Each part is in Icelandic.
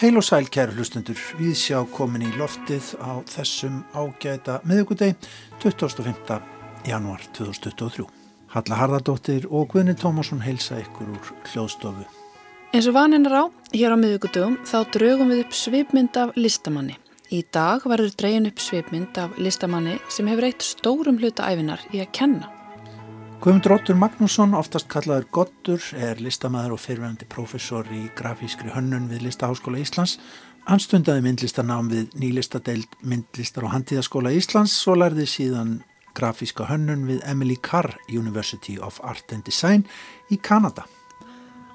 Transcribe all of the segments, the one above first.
Heil og sæl kæru hlustundur, við sjá komin í loftið á þessum ágæta miðugudegi 25. januar 2023. Halla Harðardóttir og Guðni Tómasson heilsa ykkur úr hljóðstofu. Eins og vaninn er á, hér á miðugudögum, þá draugum við upp svipmynd af listamanni. Í dag verður dregin upp svipmynd af listamanni sem hefur eitt stórum hluta æfinar í að kenna. Guðmundur Óttur Magnússon, oftast kallaður Gottur, er listamæður og fyrirvændi professor í grafískri hönnun við Listaháskóla Íslands. Hann stundaði myndlistarnám við nýlistadeild myndlistar og handíðaskóla Íslands og lærði síðan grafíska hönnun við Emily Carr University of Art and Design í Kanada.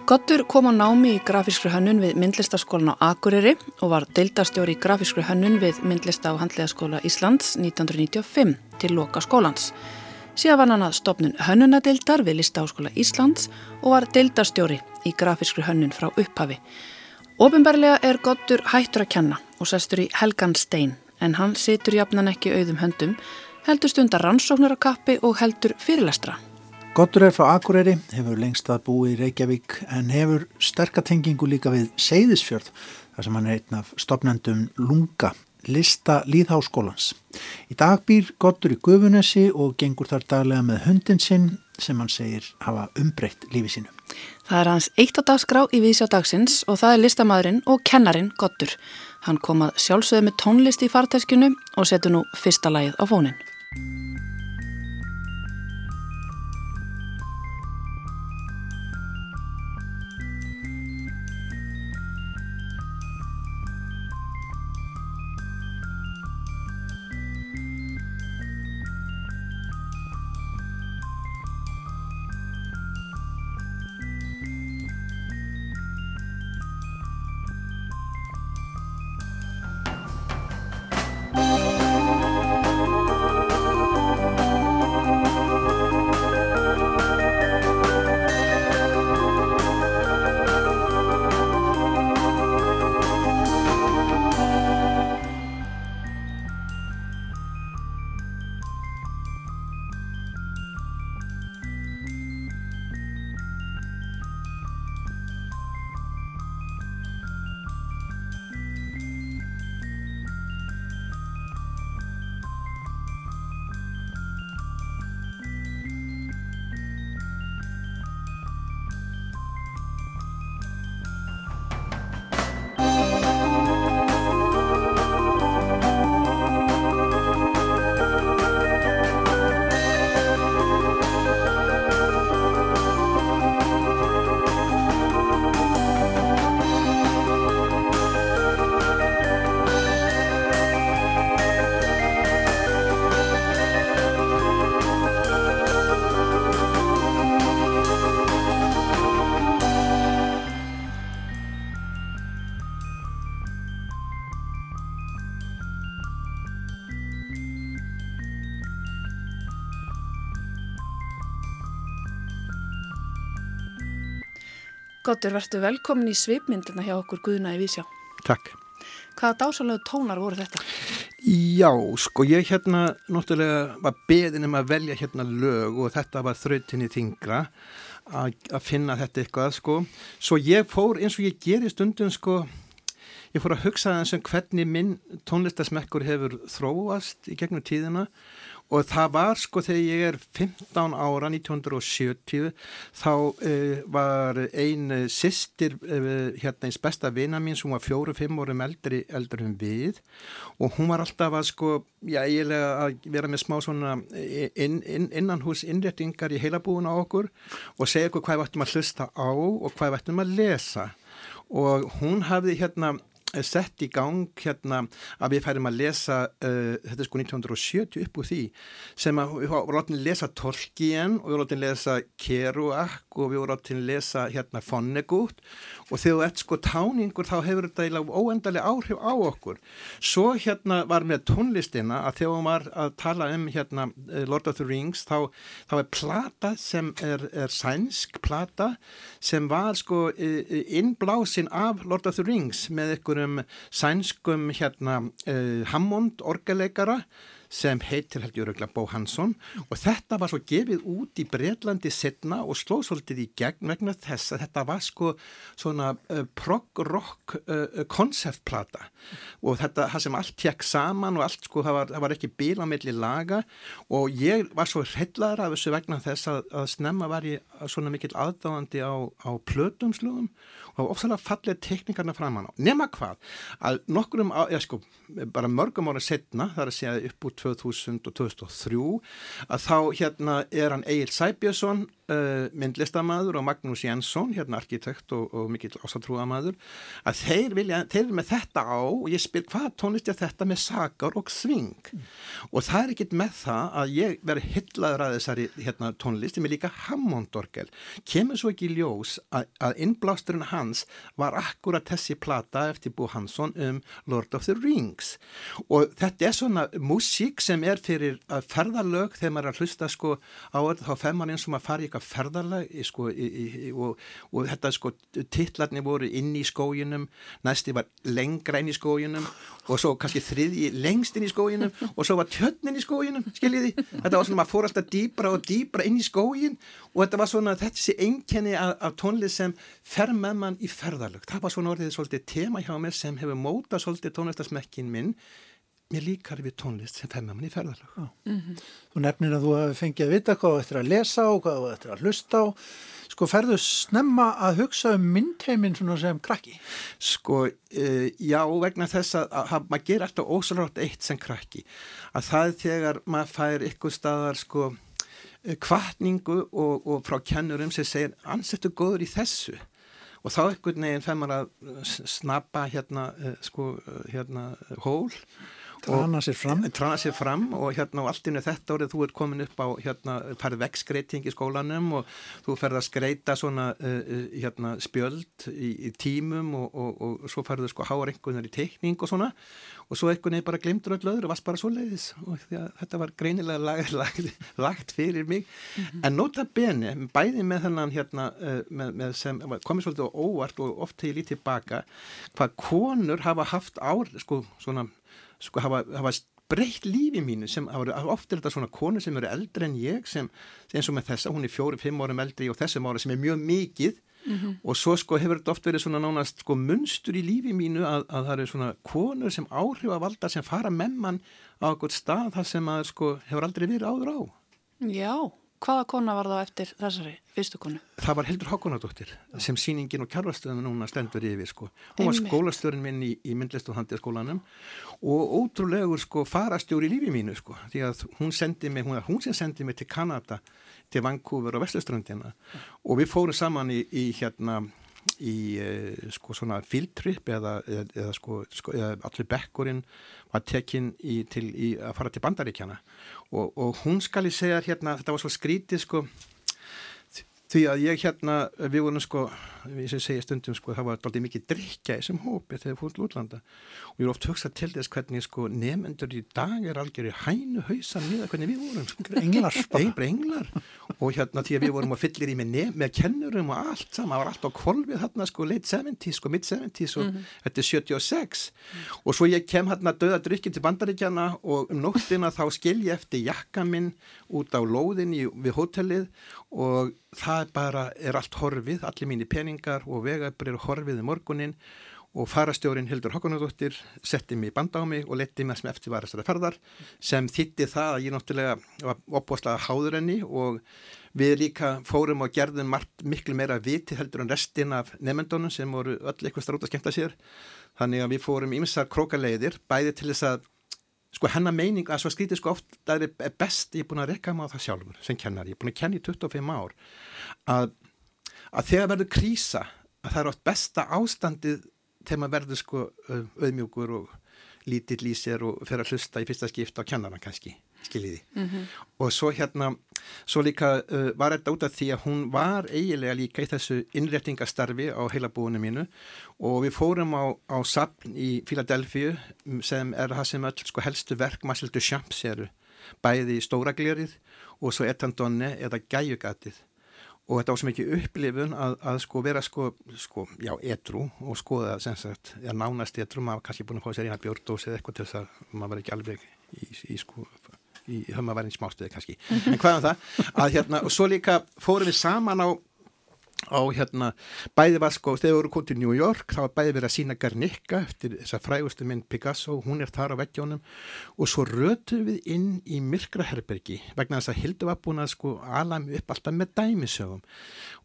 Gottur kom á námi í grafískri hönnun við myndlistarskólan á Akureyri og var deildastjóri í grafískri hönnun við myndlista og handíðaskóla Íslands 1995 til loka skólans. Síðan var hann að stopnun hönnunadildar við Listaháskóla Íslands og var dildastjóri í grafískri hönnun frá upphafi. Óbimberlega er Gottur hættur að kenna og sestur í Helgan Stein en hann situr jafnan ekki auðum höndum, heldur stundar rannsóknar á kappi og heldur fyrirlestra. Gottur er frá Akureyri, hefur lengst að búi í Reykjavík en hefur sterkatengingu líka við Seyðisfjörð þar sem hann er einn af stopnendum Lunga lista líðháskólans. Í dag býr Gottur í Guðunessi og gengur þar daglega með hundin sinn sem hann segir hafa umbreytt lífi sínu. Það er hans eitt á dagskrá í Vísjá dagsins og það er listamæðurinn og kennarin Gottur. Hann kom að sjálfsögðu með tónlist í farteskinu og setur nú fyrsta lagið á fónin. Gottur, verður velkomin í svipmyndina hjá okkur Guðna í Vísjá. Takk. Hvaða dásalögu tónar voru þetta? Já, sko ég hérna náttúrulega var beðin um að velja hérna lög og þetta var þrautinni þingra að finna þetta eitthvað sko. Svo ég fór eins og ég ger í stundum sko, ég fór að hugsa og hvernig minn tónlistasmekkur hefur þróast í gegnum tíðina og það var sko þegar ég er 15 ára 1970 þá uh, var ein uh, sýstir uh, hérna eins besta vina mín sem var fjóru-fimm árum eldri eldur um við. Og hún var alltaf að sko já eiginlega að vera með smá svona inn, inn, innanhús innréttingar í heilabúin á okkur og segja okkur hvað við ættum að hlusta á og hvað við ættum að lesa. Og hún hafði hérna sett í gang hérna að við færum að lesa uh, þetta er sko 1970 upp úr því sem að við vorum áttið að lesa Tolkien og við vorum áttið að lesa Kerouac og við vorum áttið að lesa hérna Vonnegut og þegar ert sko táningur þá hefur þetta óendalega áhrif á okkur. Svo hérna var með tónlistina að þegar hún var að tala um hérna uh, Lord of the Rings þá, þá er plata sem er, er sænsk plata sem var sko innblásin af Lord of the Rings með einhverjum sænskum hérna uh, Hammond orgeleikara sem heitir held ég öruglega Bó Hansson. Og þetta var svo gefið út í Breitlandi setna og slóð svolítið í gegn vegna þess að þetta var sko svona uh, prog-rock koncertplata uh, og þetta sem allt tjekk saman og allt sko það var, það var ekki bíl á milli laga. Og ég var svo hrellaður af þessu vegna þess að, að snemma var ég svona mikil aðdáðandi á, á plötumslugum og ofsalega fallið teknikarna framann á. Nema hvað, að nokkurum, já sko, bara mörgum ára setna, það er að segja upp úr 2000 og 2003, að þá hérna er hann Egil Sæbjörnsson, uh, myndlistamæður og Magnús Jensson, hérna arkitekt og, og mikill ásatrúamæður, að þeir vilja, þeir er með þetta á og ég spyr hvað tónlist er þetta með sakar og sving mm. og það er ekkit með það að ég veri hyllaður að þessari hérna, tónlist, ég með líka Hammondorgel, kemur svo ekki ljós að, að innblásturinn hans var akkurat þessi plata eftir Bú Hansson um Lord of the Rings og þetta er svona músík sem er fyrir ferðarlög þegar maður er að hlusta sko á þetta, þá fær maður eins og maður fari eitthvað ferðarlag sko, í, í, og, og þetta sko tillarni voru inn í skóginum næsti var lengra inn í skóginum og svo kannski þriðji lengst inn í skóginum og svo var tjötnin í skóginum skiljiði, þetta var svona maður fór alltaf dýbra og dýbra inn í skógin og þetta var svona sé einkenni af, af tónlið sem fer með mann í ferðarlag það var svona orðið svolítið tema hjá mér sem hefur mótað svolítið tónlistasmekkin minn mér líkar við tónlist sem femmar mann í ferðarlag mm -hmm. Þú nefnir að þú hefði fengið að vita hvað þú ættir að lesa og hvað þú ættir að hlusta á. Sko ferðu snemma að hugsa um myndheiminn svona sem krakki? Sko, uh, já, vegna þess að, að, að maður ger alltaf ósálrátt eitt sem krakki. Að það er þegar maður fær ykkur staðar sko kvartningu og, og frá kennurum sem segir ansettu góður í þessu. Og þá ekkert neginn fær maður að snappa hérna, sko, hérna hól Trana sér fram. Trana sér fram og hérna á alltinu þetta árið þú ert komin upp á hérna farið vegskreiting í skólanum og þú ferð að skreita svona uh, hérna spjöld í, í tímum og, og, og svo ferðu sko háar einhvernar í teikning og svona og svo einhvern veginn bara glemtur öll öðru og varst bara svo leiðis og þetta var greinilega lag, lag, lagt fyrir mig mm -hmm. en nota bene, bæði með þennan hérna uh, með, með sem komið svolítið óvart og oft hefur lítið baka hvað konur hafa haft ár sko svona sko hafa, hafa breytt lífi mínu sem ofta er þetta svona konu sem eru eldri en ég sem eins og með þessa, hún er fjóri-fimm árum eldri og þessum ára sem er mjög mikið. Mm -hmm. og svo sko hefur þetta oft verið svona nánast sko munstur í lífi mínu að, að það eru svona konur sem áhrifavaldar sem fara með mann á eitthvað stað þar sem að sko hefur aldrei verið áður á. Já Hvaða kona var það eftir þessari fyrstu konu? Það var Hildur Hákonadóttir sem síningin og kjárvarstöðan núna stendur yfir sko. Hún var skólastjórin minn í, í myndlist og handiðskólanum og ótrúlegur sko farastjóri í lífi mínu sko því að hún sendi mig, hún, hún sem sendi mig til Kanada, til Vancouver og Vestluströndina og við fórum saman í, í hérna í uh, sko svona fieldtrip eða, eða, eða sko, sko eða allir bekkurinn var tekinn til, í að fara til bandaríkjana og, og hún skal ég segja hérna, þetta var svo skrítið sko því að ég hérna, við vorum sko ég segja stundum sko, það var alltaf mikið drikja í þessum hópi þegar fórum til útlanda og ég er oft hugsað til þess hvernig sko nefnendur í dag er algjör í hænu hausan við hvernig við vorum sko. englar, englar og hérna því að við vorum að fyllir í með, nef, með kennurum og allt saman, það var allt á kvolvið hérna sko late 70's sko mid 70's og mm -hmm. þetta er 76 mm. og svo ég kem hérna döða drikki til bandaríkjana og um nóttina þá skil ég eftir jakka minn út á lóðin í, við hótelið og það bara er allt horfið, allir mínir peningar og vegabrir horfið í morgunin og farastjórin Hildur Hokkunadóttir setti mig í banda á mig og letti mig sem eftir var þessari ferðar sem þýtti það að ég náttúrulega var opbóstlega háður henni. Og við líka fórum og gerðum margt, miklu meira viti heldur en restin af nefndunum sem voru öll eitthvað strátt að skemta sér. Þannig að við fórum ímsar krókaleiðir bæði til þess að sko hennar meining að svo skrítið sko oft það er best, ég er búin að rekka á það sjálfur sem kennar, ég er búin að kenna í 25 ár að að þegar verður krísa að það er oft besta ástandið þegar maður verður sko auðmjúkur og lítill í sér og fer að hlusta í fyrsta skipta á kennara kannski, skiljiði mm -hmm. og svo hérna, svo líka uh, var þetta út af því að hún var eigilega líka í þessu innréttingastarfi á heilabúinu mínu og við fórum á, á sapn í Philadelphia sem er það sem öll sko helstu verk Marcel Duchamps eru. Bæði í Stóraglérið og svo Etandonne eða Gæjugatið. Og þetta var svo mikið upplifun að, að sko vera sko, sko, já, edru og skoða sem sagt, já, nánast edru, maður kannski búin að fá sér í hann björndós eða eitthvað til þess að maður var ekki alveg í, í sko í höfmaværin smástöði kannski. En hvað er um það? Að hérna og svo líka fórum við saman á á hérna, bæði var sko þegar við vorum komið til New York þá var bæði verið að sína Garnicka eftir þessa frægustu minn Picasso, hún er þar á veggjónum. Og svo rötum við inn í Myrkraherbergi vegna þess að Hildur var búin að sko alam upp alltaf með dæmisögum.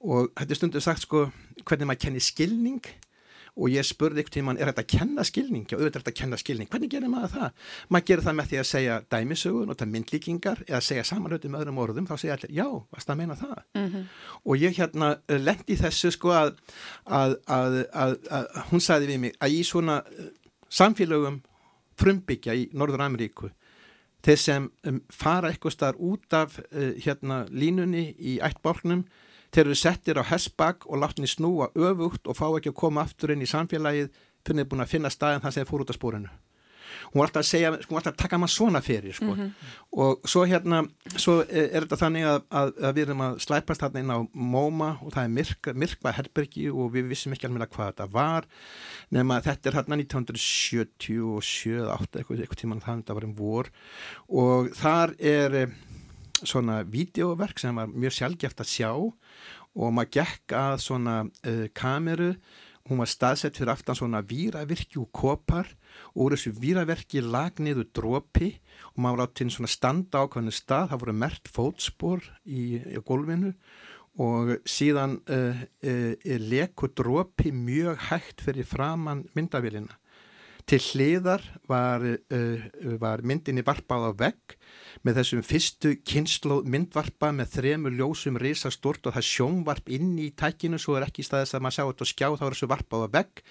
Og þetta er stundu sagt sko hvernig maður kennir skilning og ég spurði ykkur tíma, er þetta að kenna skilning? Já, auðvitað er þetta að kenna skilning. Hvernig gerir maður það? Maður gerir það með því að segja dæmisögun og það myndlíkingar eða segja samanlötu með öðrum orðum, þá segja allir, já, varst að meina það? Mm -hmm. Og ég hérna eh, lendi þessu sko að, að, að, að hún sagði við mig að í svona eh, samfélögum frumbyggja í Norður Ameríku þeir sem fara eitthvað starf út af uh, hérna línunni í ættbálknum Þeir eru settir á hessbakk og látni snúa öfugt og fá ekki að koma aftur inn í samfélagið fyrir að að finna staðin þannig að þeir fór út af spórinu. Hún var alltaf að segja, sko, hún var alltaf að taka maður svona fyrir, sko. Mm -hmm. Og svo hérna, svo er þetta þannig að, að, að við erum að slæpast þarna inn á MoMA og það er myrk, myrkva herbergi og við vissum ekki alveg hvað þetta var, nema þetta er hérna 1977, 8, eitthvað, eitthvað tíman þannig að það var um vor og þar er svona videóverk sem var mjög sjálfgeft að sjá og maður gekk að svona uh, kameru. Hún var staðsett fyrir aftan svona víravirkji og kopar. Og úr þessu víraverki lag niður drópi og maður átt til svona standa ákvæmnu stað, það voru mert fótspor í, í gólfinu og síðan uh, uh, leku drópi mjög hægt fyrir framann myndavélina Til hliðar var, uh, var myndinni varpað á vegg með þessum fyrstu kynslu myndvarpa með þremur ljósum risastort og það sjónvarp inn í tækinu svo er ekki staðis að maður sjá þetta og skjá þá er þessu varpað á vegg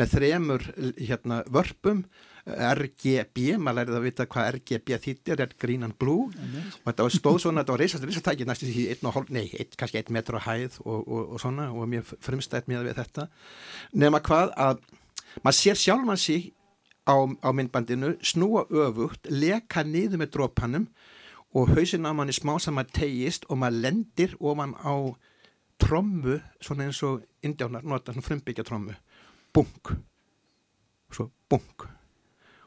með þremur hérna, vörpum. RGB, maður lærið að vita hvað RGB þýttir, Red, Green and Blue. Og þetta stóð svona, þetta var risast risastæki næstu því einn og hálf, nei, ein, kannski einn metru á hæð og, og, og svona og mér frumstætt mér við þetta. Nema hvað að maður sér sjálfan sig á, á myndbandinu snúa öfugt, leka niður með drópanum og hausin á manni smá saman tegist og maður lendir ofan á trommu svona eins og indjánar nota svona frumbyggja trommu bunk. Svo bunk.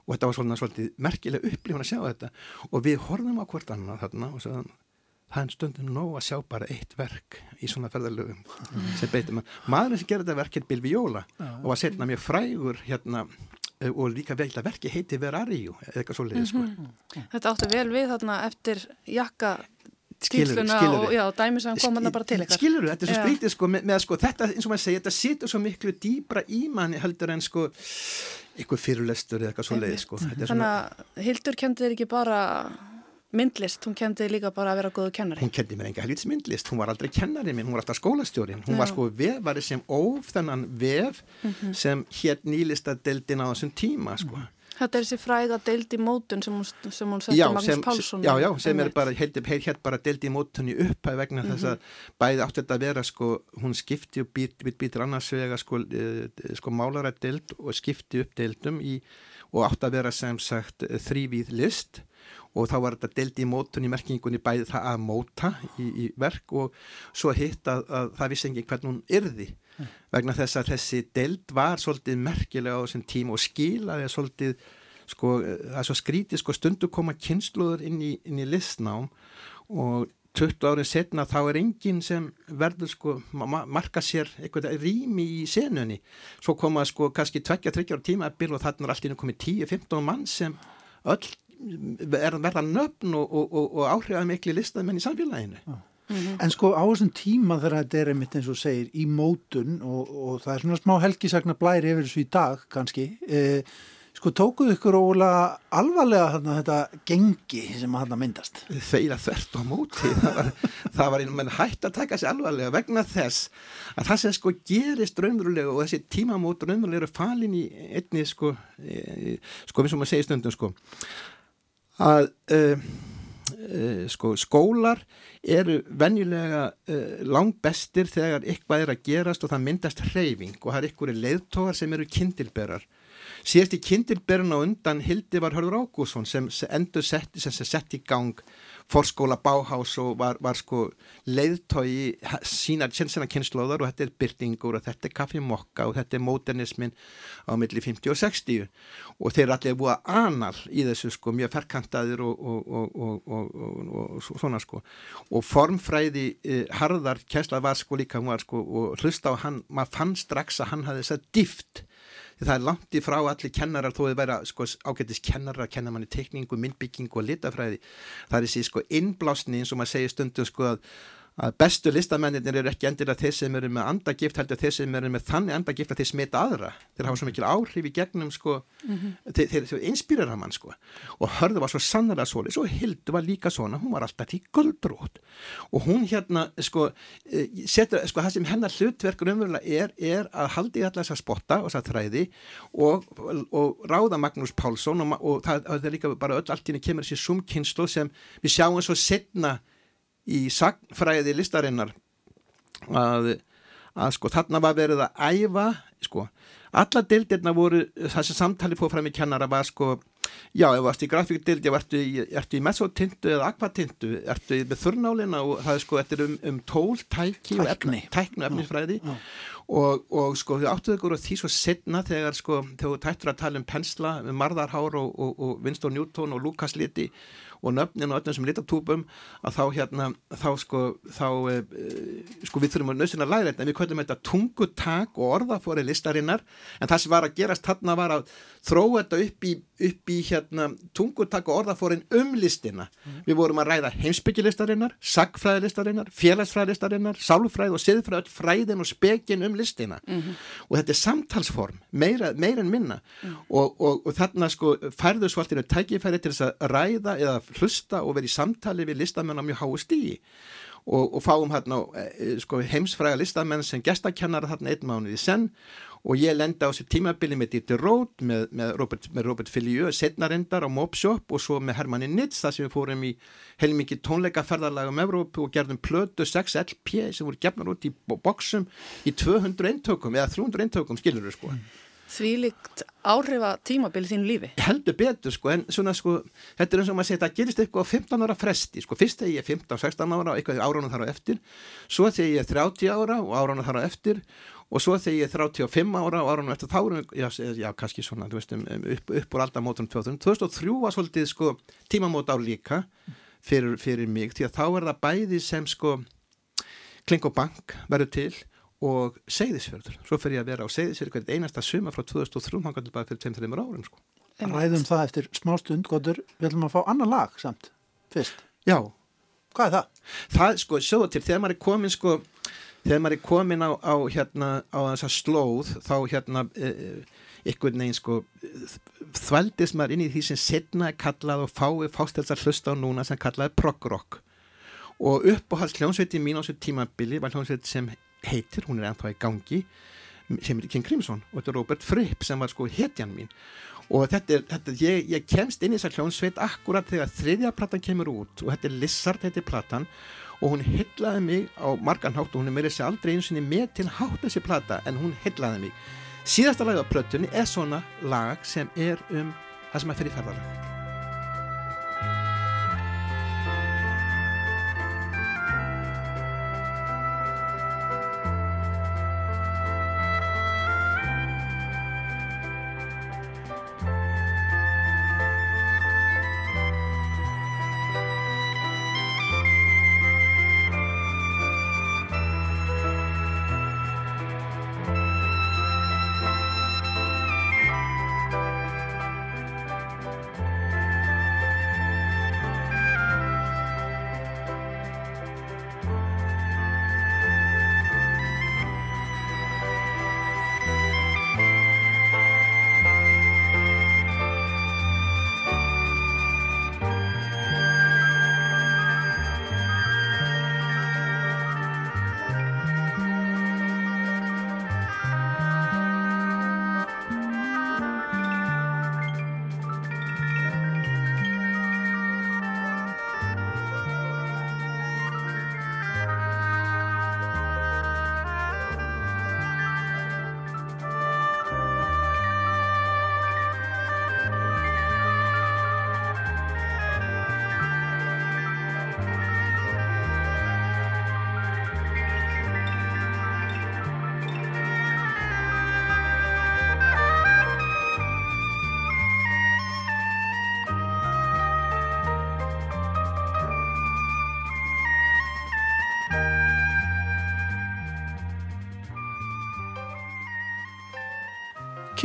Og þetta var svona svolítið merkilega upplifun að sjá þetta. Og við horfum á hvort annað þarna og sagðum það er stundum nóg að sjá bara eitt verk í svona ferðalögum mm. sem beitur maður. Maðurinn sem gerði þetta verk er Bilvi Jóla ja. og var setna mjög frægur hérna eh, og líka vel að verki heiti Veraríu eða eitthvað svolítið sko. mm -hmm. Þetta áttu vel við þarna eftir jakka skilsluna og já, dæmisagan kom hann bara til eitthvað Skilur þú, þetta er svo skrítið sko með, með sko þetta eins og maður segja, þetta situr svo miklu dýbra í manni heldur en sko eitthvað fyrirlestur eða eitthvað svolítið sko Þannig að Hildur kendi þér ekki bara myndlist, hún kendi líka bara að vera góðu kennari hún kendi mér enga helvits myndlist, hún var aldrei kennari minn, hún var alltaf skólastjórin hún Já. var sko vefari sem óf þennan vef mm -hmm. sem hér nýlista deildin á þessum tíma sko mm. Þetta er þessi fræga deildi mótun sem hún, sem hún setti Magnús Pálsson Já, já, sem er bara, hér, hér bara deildi mótun í upphæð vegna mm -hmm. þess að mhm. bæði átti þetta að vera sko, hún skipti og být, být, býtir annars vega sko, e, sko málarætt deild og skipti upp deildum í, og átti að vera sem sagt þrývíð list og þá var þetta delt í mótun í merkingunni bæði það að móta í, í verk og svo hitt að, að það vissi engin hvern hún yrði. Vegna þess að þessi delt var svolítið merkilega á þessum tím og skilaði svolítið sko, er svo skrítið sko stundu koma kynsluður inn í, inn í listnám og 20 árið setna þá er enginn sem verður sko ma marka sér eitthvað rými í senunni. Svo koma sko kannski 20-30 ára tíma og þannig er allt inn komið 10-15 mann sem öll verða nöfn og, og, og, og áhrifað miklu listamenn í samfélaginu. Já. Mm -hmm. En sko á þessum tíma þegar þetta er einmitt eins og segir í mótun og það er svona smá helgisagna blæri yfir þessu í dag kannski, eh, sko tókuðu ykkur ólega alvarlega þarna þetta gengi sem að þarna myndast? Þeirra þvert á móti, það var, það var einhvern veginn hægt að taka sér alvarlega vegna þess að það sem sko gerist raunverulega og þessi tímamót raunverulega eru falin í einni sko, e, sko eins og maður segir stundum sko að uh, uh, sko, skólar eru venjulega uh, langt bestir þegar eitthvað er að gerast og það myndast hreyfing og það er einhverju leiðtógar sem eru kindilberar síðast í kindilberun á undan Hildi var Hörður Ágússon sem endur setti, sem sett í gang fórskóla Báhás og var, var sko leiðtói sína, sína kynnslóðar og þetta er byrtingur og þetta er kaffimokka og þetta er modernismin á milli 50 og 60 og þeir allir búið að anal í þessu sko mjög ferkantaðir og, og, og, og svona sko. Og formfræði eh, harðar kæsla var sko líka var sko og hlusta á hann, maður fann strax að hann hafði þess að dift það er langt í frá allir kennarar þó að vera sko, ágættis kennarar að kenna manni tekningu, myndbyggingu og litafræði það er þessi sko innblásni eins og maður segir stundum sko að að bestu listamennir eru ekki að þeir sem eru með andagift heldur þeir sem eru með þannig andagift að þeir smita aðra þeir hafa svo mikil áhrif í gegnum sko, mm -hmm. þeir, þeir, þeir inspýrar hann sko. og hörðu var svo sannara soli svo Hildur var líka svona, hún var alltaf því guldbrót og hún hérna sko, eh, setur, sko það sem hennar hlutverkur umverulega er, er að haldi allar þess að spotta og þess að þræði og, og ráða Magnús Pálsson og, og það, það er líka bara öll allt í henni kemur þessi sumkynslu sem við sjáum svo setna í sagnfræði listarinnar að, að sko þarna var verið að æfa sko alla dildirna voru, sem samtali fóð fram í kennara var sko já, ef þú varst í grafíkdildi, ertu í, í mesotintu eða akvatintu, ertu með þurnálina og það er sko, þetta er um, um tól, tæki og efni, tæknu efnisfræði já, já. Og, og sko þau áttuðu og því svo setna þegar sko, þú tættur að tala um pensla, marðarhár og, og, og Winston Newton og Lucas Liti og nöfnin og öllum sem litatúpum að þá hérna, þá sko þá, e, sko við þurfum að nöðsina að læra þetta. En við kvöldum þetta tungutak og orðafóri listarinnar. En það sem var að gerast þarna var að þróa þetta upp í, upp í hérna tungutak og orðafórin um listina mm. við vorum að ræða heimsbyggjilistarinnar sagfræðilistarinnar, félagsfræðilistarinnar sálfræð og siðfræð, fræðin og spekin um listina mm -hmm. og þetta er samtalsform meira, meira en minna mm. og, og, og þarna sko færðu svolítinu tækifæri til þess að ræða eða hlusta og vera í samtali við listamenn á mjög háu stíi og, og fáum hérna sko, heimsfræga listamenn sem gestakennara þarna einn mánuði senn og ég lenda á sér tímabili með Dieter Roth, með, með Robert, Robert Fillieu, setnarendar á Mopshop og svo með Hermanni Nitz þar sem við fórum í heilmikið tónleikaferðarlag um Evrópu og gerðum plötu 6 LP sem voru gefnar út í bóksum í 200 eintökum eða 300 eintökum skilur við sko. Mm. Því líkt áhrifa tímabili þínu lífi? Heldur betur sko, en svona sko, þetta er eins og maður segir, það gerist eitthvað á 15 ára fresti, sko, fyrst þegar ég er 15-16 ára og eitthvað áránum þar á eftir, svo þegar ég er 30 ára og áránum þar á eftir og svo þegar ég er 35 ára og áránum eftir þá erum við, já, já, kannski svona, þú veist, um, um, upp, upp úr aldamótunum 2000. 2003 var svolítið sko tímamót á líka fyrir, fyrir mig, því að þá er það bæði sem sko Kling og Bank verður til og segðisfjörður, svo fyrir ég að vera á segðisfjörður hvert einasta suma frá 2003 hann gæti bara fyrir 2-3 árum sko. Ræðum það eftir smástund, Gotur við ætlum að fá annan lag samt fyrst. Já. Hvað er það? Það sko, sjóðu til, þegar maður er komin sko, þegar maður er komin á, á hérna, á þessa slóð þá hérna e, ykkur neginn sko þvældist maður inn í því sem setna er kallað og fái fástelsar hlusta á núna sem kallað er prog-rock og uppáhalds hljónsveitin mín á þessu tímabili var hljónsveit sem heitir, hún er ennþá í gangi sem er King Crimson og þetta er Robert Fripp sem var sko hetjan mín. Og þetta er, þetta, ég, ég kemst inn í þessar hljónsveit akkurat þegar þriðja platan kemur út og þetta er Lizard, þetta er platan og hún hyllaði mig á marganhátt og hún er með þessi aldrei eins og með til hátt þessi plata en hún hyllaði mig. Síðasta lag á plötunni er svona lag sem er um það sem er fyrir ferðarlag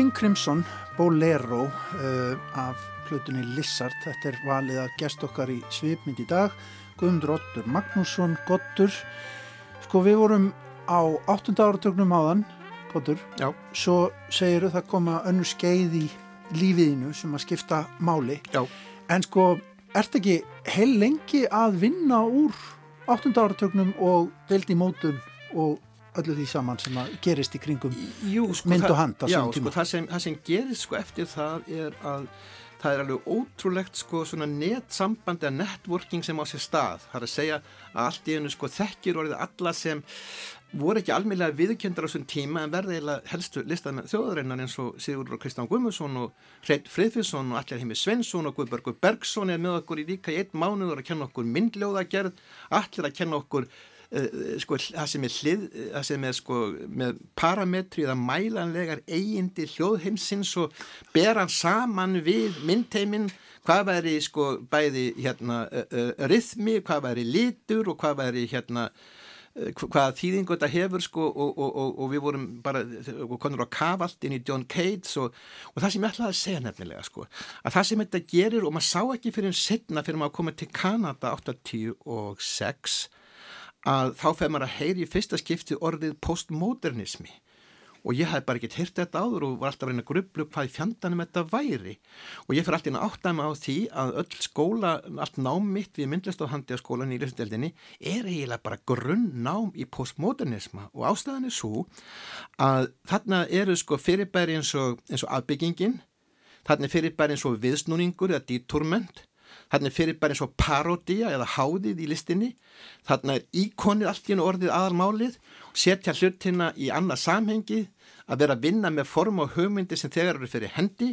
King Crimson Bolero uh, af hlutunni Lissart. Þetta er valið að gest okkar í svipmynd í dag. Guðmundur Ottur Magnússon, Gottur. Sko við vorum á 8. áratögnum áðan, Gottur. Já. Svo segiru það koma önnu skeið í lífiðinu sem að skipta máli. Já. En sko, ert ekki heil lengi að vinna úr 8. áratögnum og veldi mótum og öllu því saman sem að gerist í kringum Jú, sko, mynd og hand já, sko, það, sem, það sem gerist sko eftir það er að það er alveg ótrúlegt sko svona netsamband eða networking sem á sér stað. Það er að segja að allt í einu sko þekkir orðið alla sem voru ekki almeinlega viðkjöndar á þessum tíma en verði eiginlega helstu listað með þjóðarinnar eins og Sigurður og Kristján Guðmundsson og Hreit Friðfinsson og Allar Heimi Svensson og Guðbergur Bergson er með okkur í líka í einn mánuður að kenna okkur myndljóðagerð allir að kenna okkur sko, það sem er hlið, það sem er sko með parametri eða mælanlegar eigindi hljóðheimsins og bera saman við myndheiminn hvað væri sko bæði hérna uh, uh, rithmi, hvað væri litur og hvað væri hérna hvaða þýðingu þetta hefur sko og, og, og, og við vorum bara konur á kavalt inn í John Cates og, það sem ég ætlaði að segja nefnilega sko að það sem þetta gerir og maður sá ekki fyrir en setna fyrir maður að koma til Kanada 86 að þá fer maður að heyri í fyrsta skipti orðið postmodernismi. Og ég hef bara ekkert hýrt þetta áður og var alltaf að reyna að grublu hvað í fjandanum þetta væri. Og ég fer alltaf inn að átta mig á því að öll skóla, allt nám mitt við myndlistofhandi á skólan í Lýsindeldinni er eiginlega bara grunnnám í postmodernisma. Og ástæðan er svo að þarna eru sko fyrirbæri eins og, og afbyggingin þarna er fyrirbæri eins og viðsnúningur eða dítúrment Þarna er fyrir bara eins og parodía eða háðið í listinni. Þarna er íkonið allt í orðið aðalmálið, setja hlutina í annað samhengi, að vera að vinna með form og hugmyndi sem þegar eru fyrir hendi,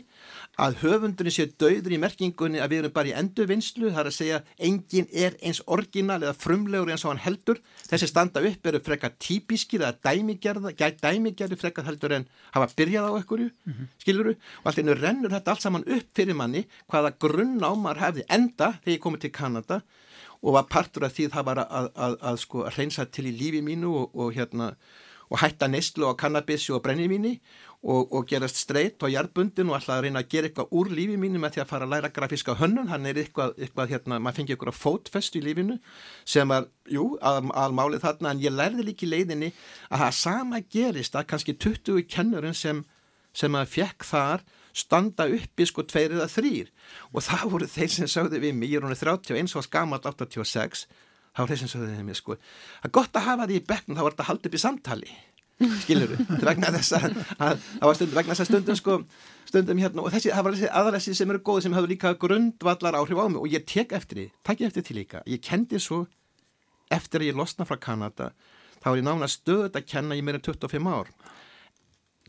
að höfundurinn sé döður í merkingunni að við erum bara í endurvinnslu, það er að segja engin er eins orginal eða frumlegur eins og hann heldur. Þessi standa upp eru frekka típiskir eða dæmigerða, dæmigerði frekka heldur en hafa byrjað á ekkurju, mm -hmm. skiluru, og allt einu rennur þetta allt saman upp fyrir manni hvaða grunn ámar hefði enda þegar ég komið til Kanada og var partur af því það var að, að, að, að sko reynsa til í lífi mínu og, og hérna og hætta neyslu á kannabissi og brennivíni og, og gerast streyt og jærbundin og alltaf að reyna að gera eitthvað úr lífi mínu með því að fara að læra grafíska hönnun. Hann er eitthvað, eitthvað hérna, maður fengi eitthvað fótfestu í lífinu sem var, jú, almálið þarna en ég lærði líki leiðinni að það sama gerist að kannski 20 kennurinn sem, sem að fekk þar standa uppi sko tveir eða þrýr og það voru þeir sem sögðu við mig, ég er hún 31 og skamall 86 þá er þeir sem sögðu við mig sko er gott að hafa því í bekknum, þá var þetta að halda upp í samtali. Skilur þú, vegna þess að það var stundum vegna þess að stundum sko stundum hérna og þessi, það var þessi aðalæsi sem eru góði sem hafðu líka grundvallar áhrif á mig og ég tek eftir því, takk eftir því líka. Ég kendi svo eftir að ég losna frá Kanada, þá var ég nána stöðut að kenna í meira 25 ár.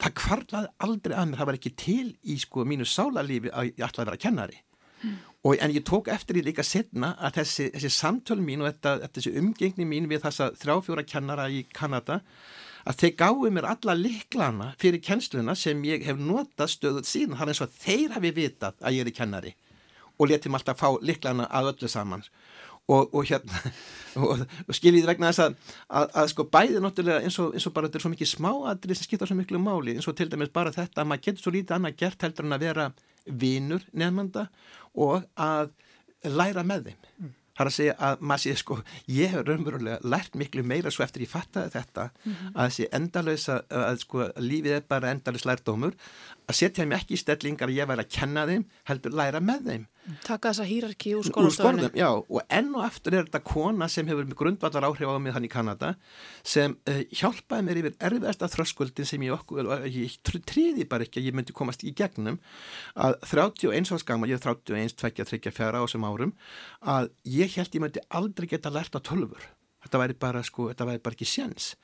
Það kvarlaði aldrei að mér, það var ekki til í sko mínu sálarlífi að ég ætlaði að vera kennari. Og en ég tók eftir því líka setna að þessi, þessi samtöl mín og þetta, þessi umgengni mín við þessa þrjáfjóra kennara í Kanada að þeir gáðu mér alla liklana fyrir kennsluna sem ég hef notað stöðut síðan, er eins og þeir hafi vitað að ég er í kennari og letið mér alltaf fá liklana að öllu saman. Og, og hérna og, og skiljið vegna þess að, að, að sko bæði náttúrulega eins og, eins og bara þetta er svo mikið smáadri sem skipta svo miklu máli eins og til dæmis bara þetta að maður getur svo lítið annað gert heldur en að vera vinur nefnanda og að læra með þeim mm. Það er að segja að maður sé sko, ég hef raunverulega lært miklu meira svo eftir ég fattaði þetta mm -hmm. að þessi endalösa, að sko lífið er bara endalös lærdómur, að setja mér ekki í stellingar að ég væri að kenna þeim, heldur læra með þeim. Taka þessa hýrarki úr skólastöðunni. Já, og enn og aftur er þetta kona sem hefur grundvallar áhrif á mig þann í Kanada sem uh, hjálpaði mér yfir erfiðasta þröskuldin sem ég okkur, ég triði bara ekki að ég myndi komast í gegnum að 31 árs gama, ég er 31, 2, 3, 4 á þessum árum, að ég held ég myndi aldrei geta lært á tölfur. Þetta væri bara, sko, þetta væri bara ekki séns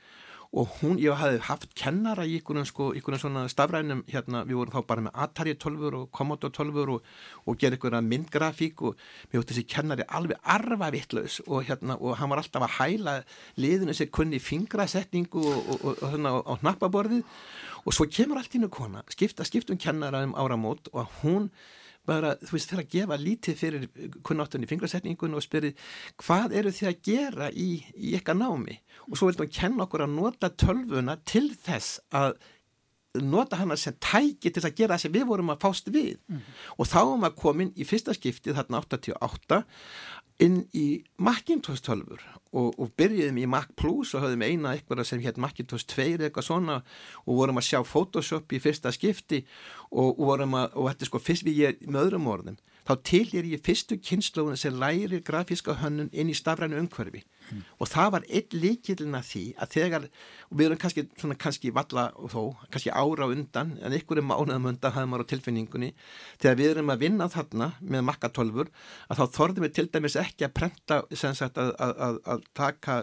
og hún, ég hafði haft kennara í einhvern sko, svona stafrænum hérna, við vorum þá bara með Atari 12 og Commodore 12 og, og gera einhverja myndgrafík og mér hótti þessi kennari alveg arfa vittlaus og hérna og hann var alltaf að hæla liðinu sem kunni fingrasetningu og, og hérna á hnappaborðið. Og svo kemur allt innu kona, skipta skiptum kennara um áramót og hún bara, þú veist, fyrir að gefa lítið fyrir kunnáttunni fingrasetningun og spyrir hvað eru þið að gera í, í eitthvað námi og svo viltum við kenna okkur að nota tölvuna til þess að nota hana sem tæki til að gera það sem við vorum að fást við mm. og þá var maður komin í fyrsta skiptið þarna 88 inn í Macintosh 12 og, og byrjuðum í Mac Plus og höfðum eina eitthvað sem hétt Macintosh 2 eitthvað svona og vorum að sjá Photoshop í fyrsta skipti og, og vorum að, og þetta er sko fyrst við ég með öðrum orðum þá til er ég fyrstu kynnslóðun sem lærir grafíska hönnun inn í stafrænu umhverfi. Mm. og það var eitt líkilina því að þegar, og við erum kannski svona kannski valla og þó, kannski ára undan en ykkur er mánuðum undan hafðum ára á tilfinningunni, þegar við erum að vinna þarna með makkatólfur, að þá þorðum við til dæmis ekki að prenta sagt, að, að, að, að taka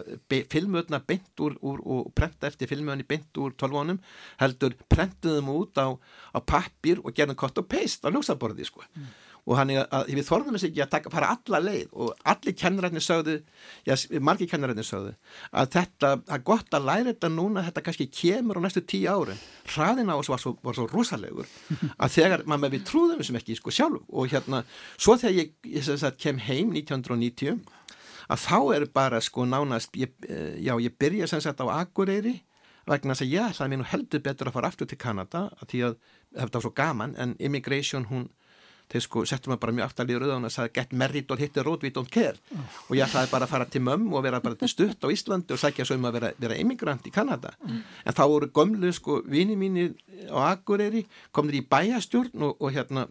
filmöðna beint úr, úr og prenta eftir filmöðni beint úr tólvónum heldur prentuðum út á, á pappir og gerðum cut og paste á ljósaborði sko. Mm og hann er að við þorðum þess ekki að taka, fara alla leið. Og allir kennararnir sögðu já, margir kennararnir sögðu að þetta, það er gott að læra þetta núna þetta kannski kemur á næstu tíu árin hraðin á þessu var var svo rosalegur að þegar, maður við trúðum þessum ekki sko sjálf. Og hérna svo þegar ég, ég sagt, kem heim 1990 að þá er bara sko nánast ég, eh, já, ég byrja sem sagt á Akureyri vegna þess að ég ætlaði mér nú heldur betur að fara aftur til Kanada að því að þetta var svo gaman en immigration hún þeir sko settum maður bara mjög aftalíður auðvitað og sagði get married or hit the road we don't care oh. og ég ætlaði bara að fara til mömm og vera bara stutt á Íslandi og sækja svo um að vera, vera immigrant í Kanada mm. en þá voru gömlu sko vini mínir á Akureyri komður í bæjastjórn og, og hérna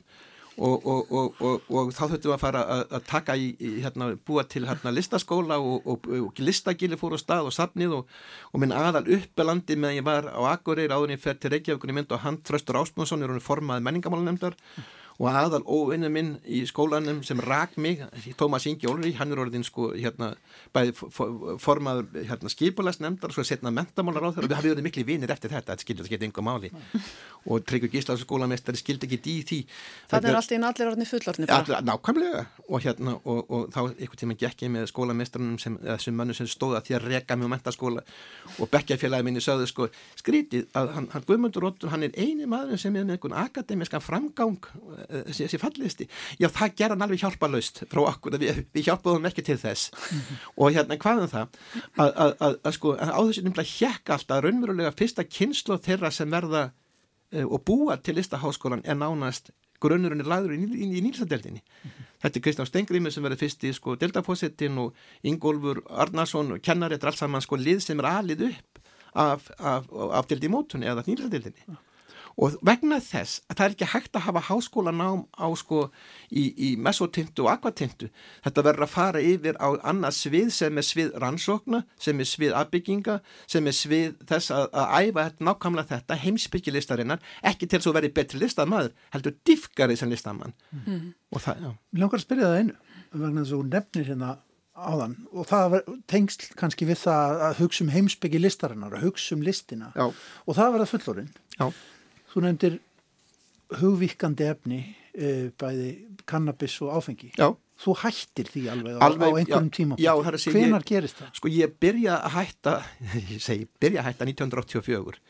Og, og, og, og þá þurftum við að fara að, taka í, í hérna, búa til hérna listaskóla og listagili fór á stað og safnið og minn aðal uppelandi meðan ég var á Akureyri áður en ég fer til Reykjavíkunni mynd og hann Þraustur Ásmundsson er hann formað menningamálanemndar og aðal óvinnu minn í skólanum sem rak mig, Tómas Ingi Ólri hann er orðin sko hérna bæði formaður hérna og svo setna mentamálar á þeirra og við hafum verið miklu vinir eftir þetta, þetta skildi þetta einhver máli. Og Tryggur Gíslaðs skólamestari skildi ekki dí því. Það er alltaf inn allir orðin fullorðni bara. Nákvæmlega. Og hérna og, og þá einhvern tíma gekk ég með skólamestranum sem, sem mönnu sem stóða því að reka á mentaskóla og bekkjafélagi minni sögðu sko skrítið að hann, hann hann þessi fallisti já það ger hann alveg hjálpalaust frá okkur, við, við hjálpaðum ekki til þess. -hmm. og hérna hvaðum það? Að, að, að, að sko á þessu nefnilega hjekk alltaf raunverulega fyrsta kynslu þeirra sem verða uh, og búa til listaháskólan er nánast grunnurinn er laður í, í, í nýlsadeldinni mm -hmm. þetta er Kristján Stengriði sem verður fyrst í sko deltafósettin og Ingólfur Arnarsson og kennari, þetta er alls saman sko lið sem er alið upp af, af, af deldi mótunni eða nýlsadeldinni -hmm og vegna þess að það er ekki hægt að hafa háskólanám á sko í, í mesotintu og akvatintu. Þetta verður að fara yfir á annað svið sem er svið rannsókna sem er svið aðbygginga sem er svið þess að, að æfa þetta nákvæmlega þetta heimsbyggjalistarinnar ekki til þess að verði betri listamaður heldur diffkari sem listamann. Mm. Og það, já. Mér langar að spyrja það einu vegna þess að þú nefnir hérna áðan og það tengst kannski við það að hugsa um heimsbyggi listarinnar að hugsa um listina. Já. og það verða fullorinn Já Þú nefndir hugvíkandi efni e, bæði kannabis og áfengi. Já. Þú hættir því alveg, alveg á einhverjum tíma. Já, það er að segja. Hvenar gerist það? Sko ég byrja að hætta, ég segi byrja að hætta 1984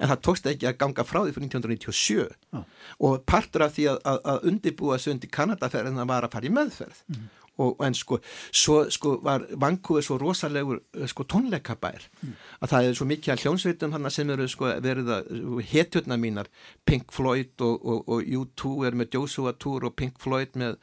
en það tókst ekki að ganga frá því fyrir 1997 Já. og partur af því að, að, að undibúa sig undir Kanadaferðina var að fara í meðferð. Mm og en sko, svo sko var Vancouver svo rosalegur eh, sko tónleikabær mm. að það er svo mikið að hljónsveitum hann sem eru sko verið að hetjurna mínar Pink Floyd og, og, og U2 er með Joshua Tour og Pink Floyd með,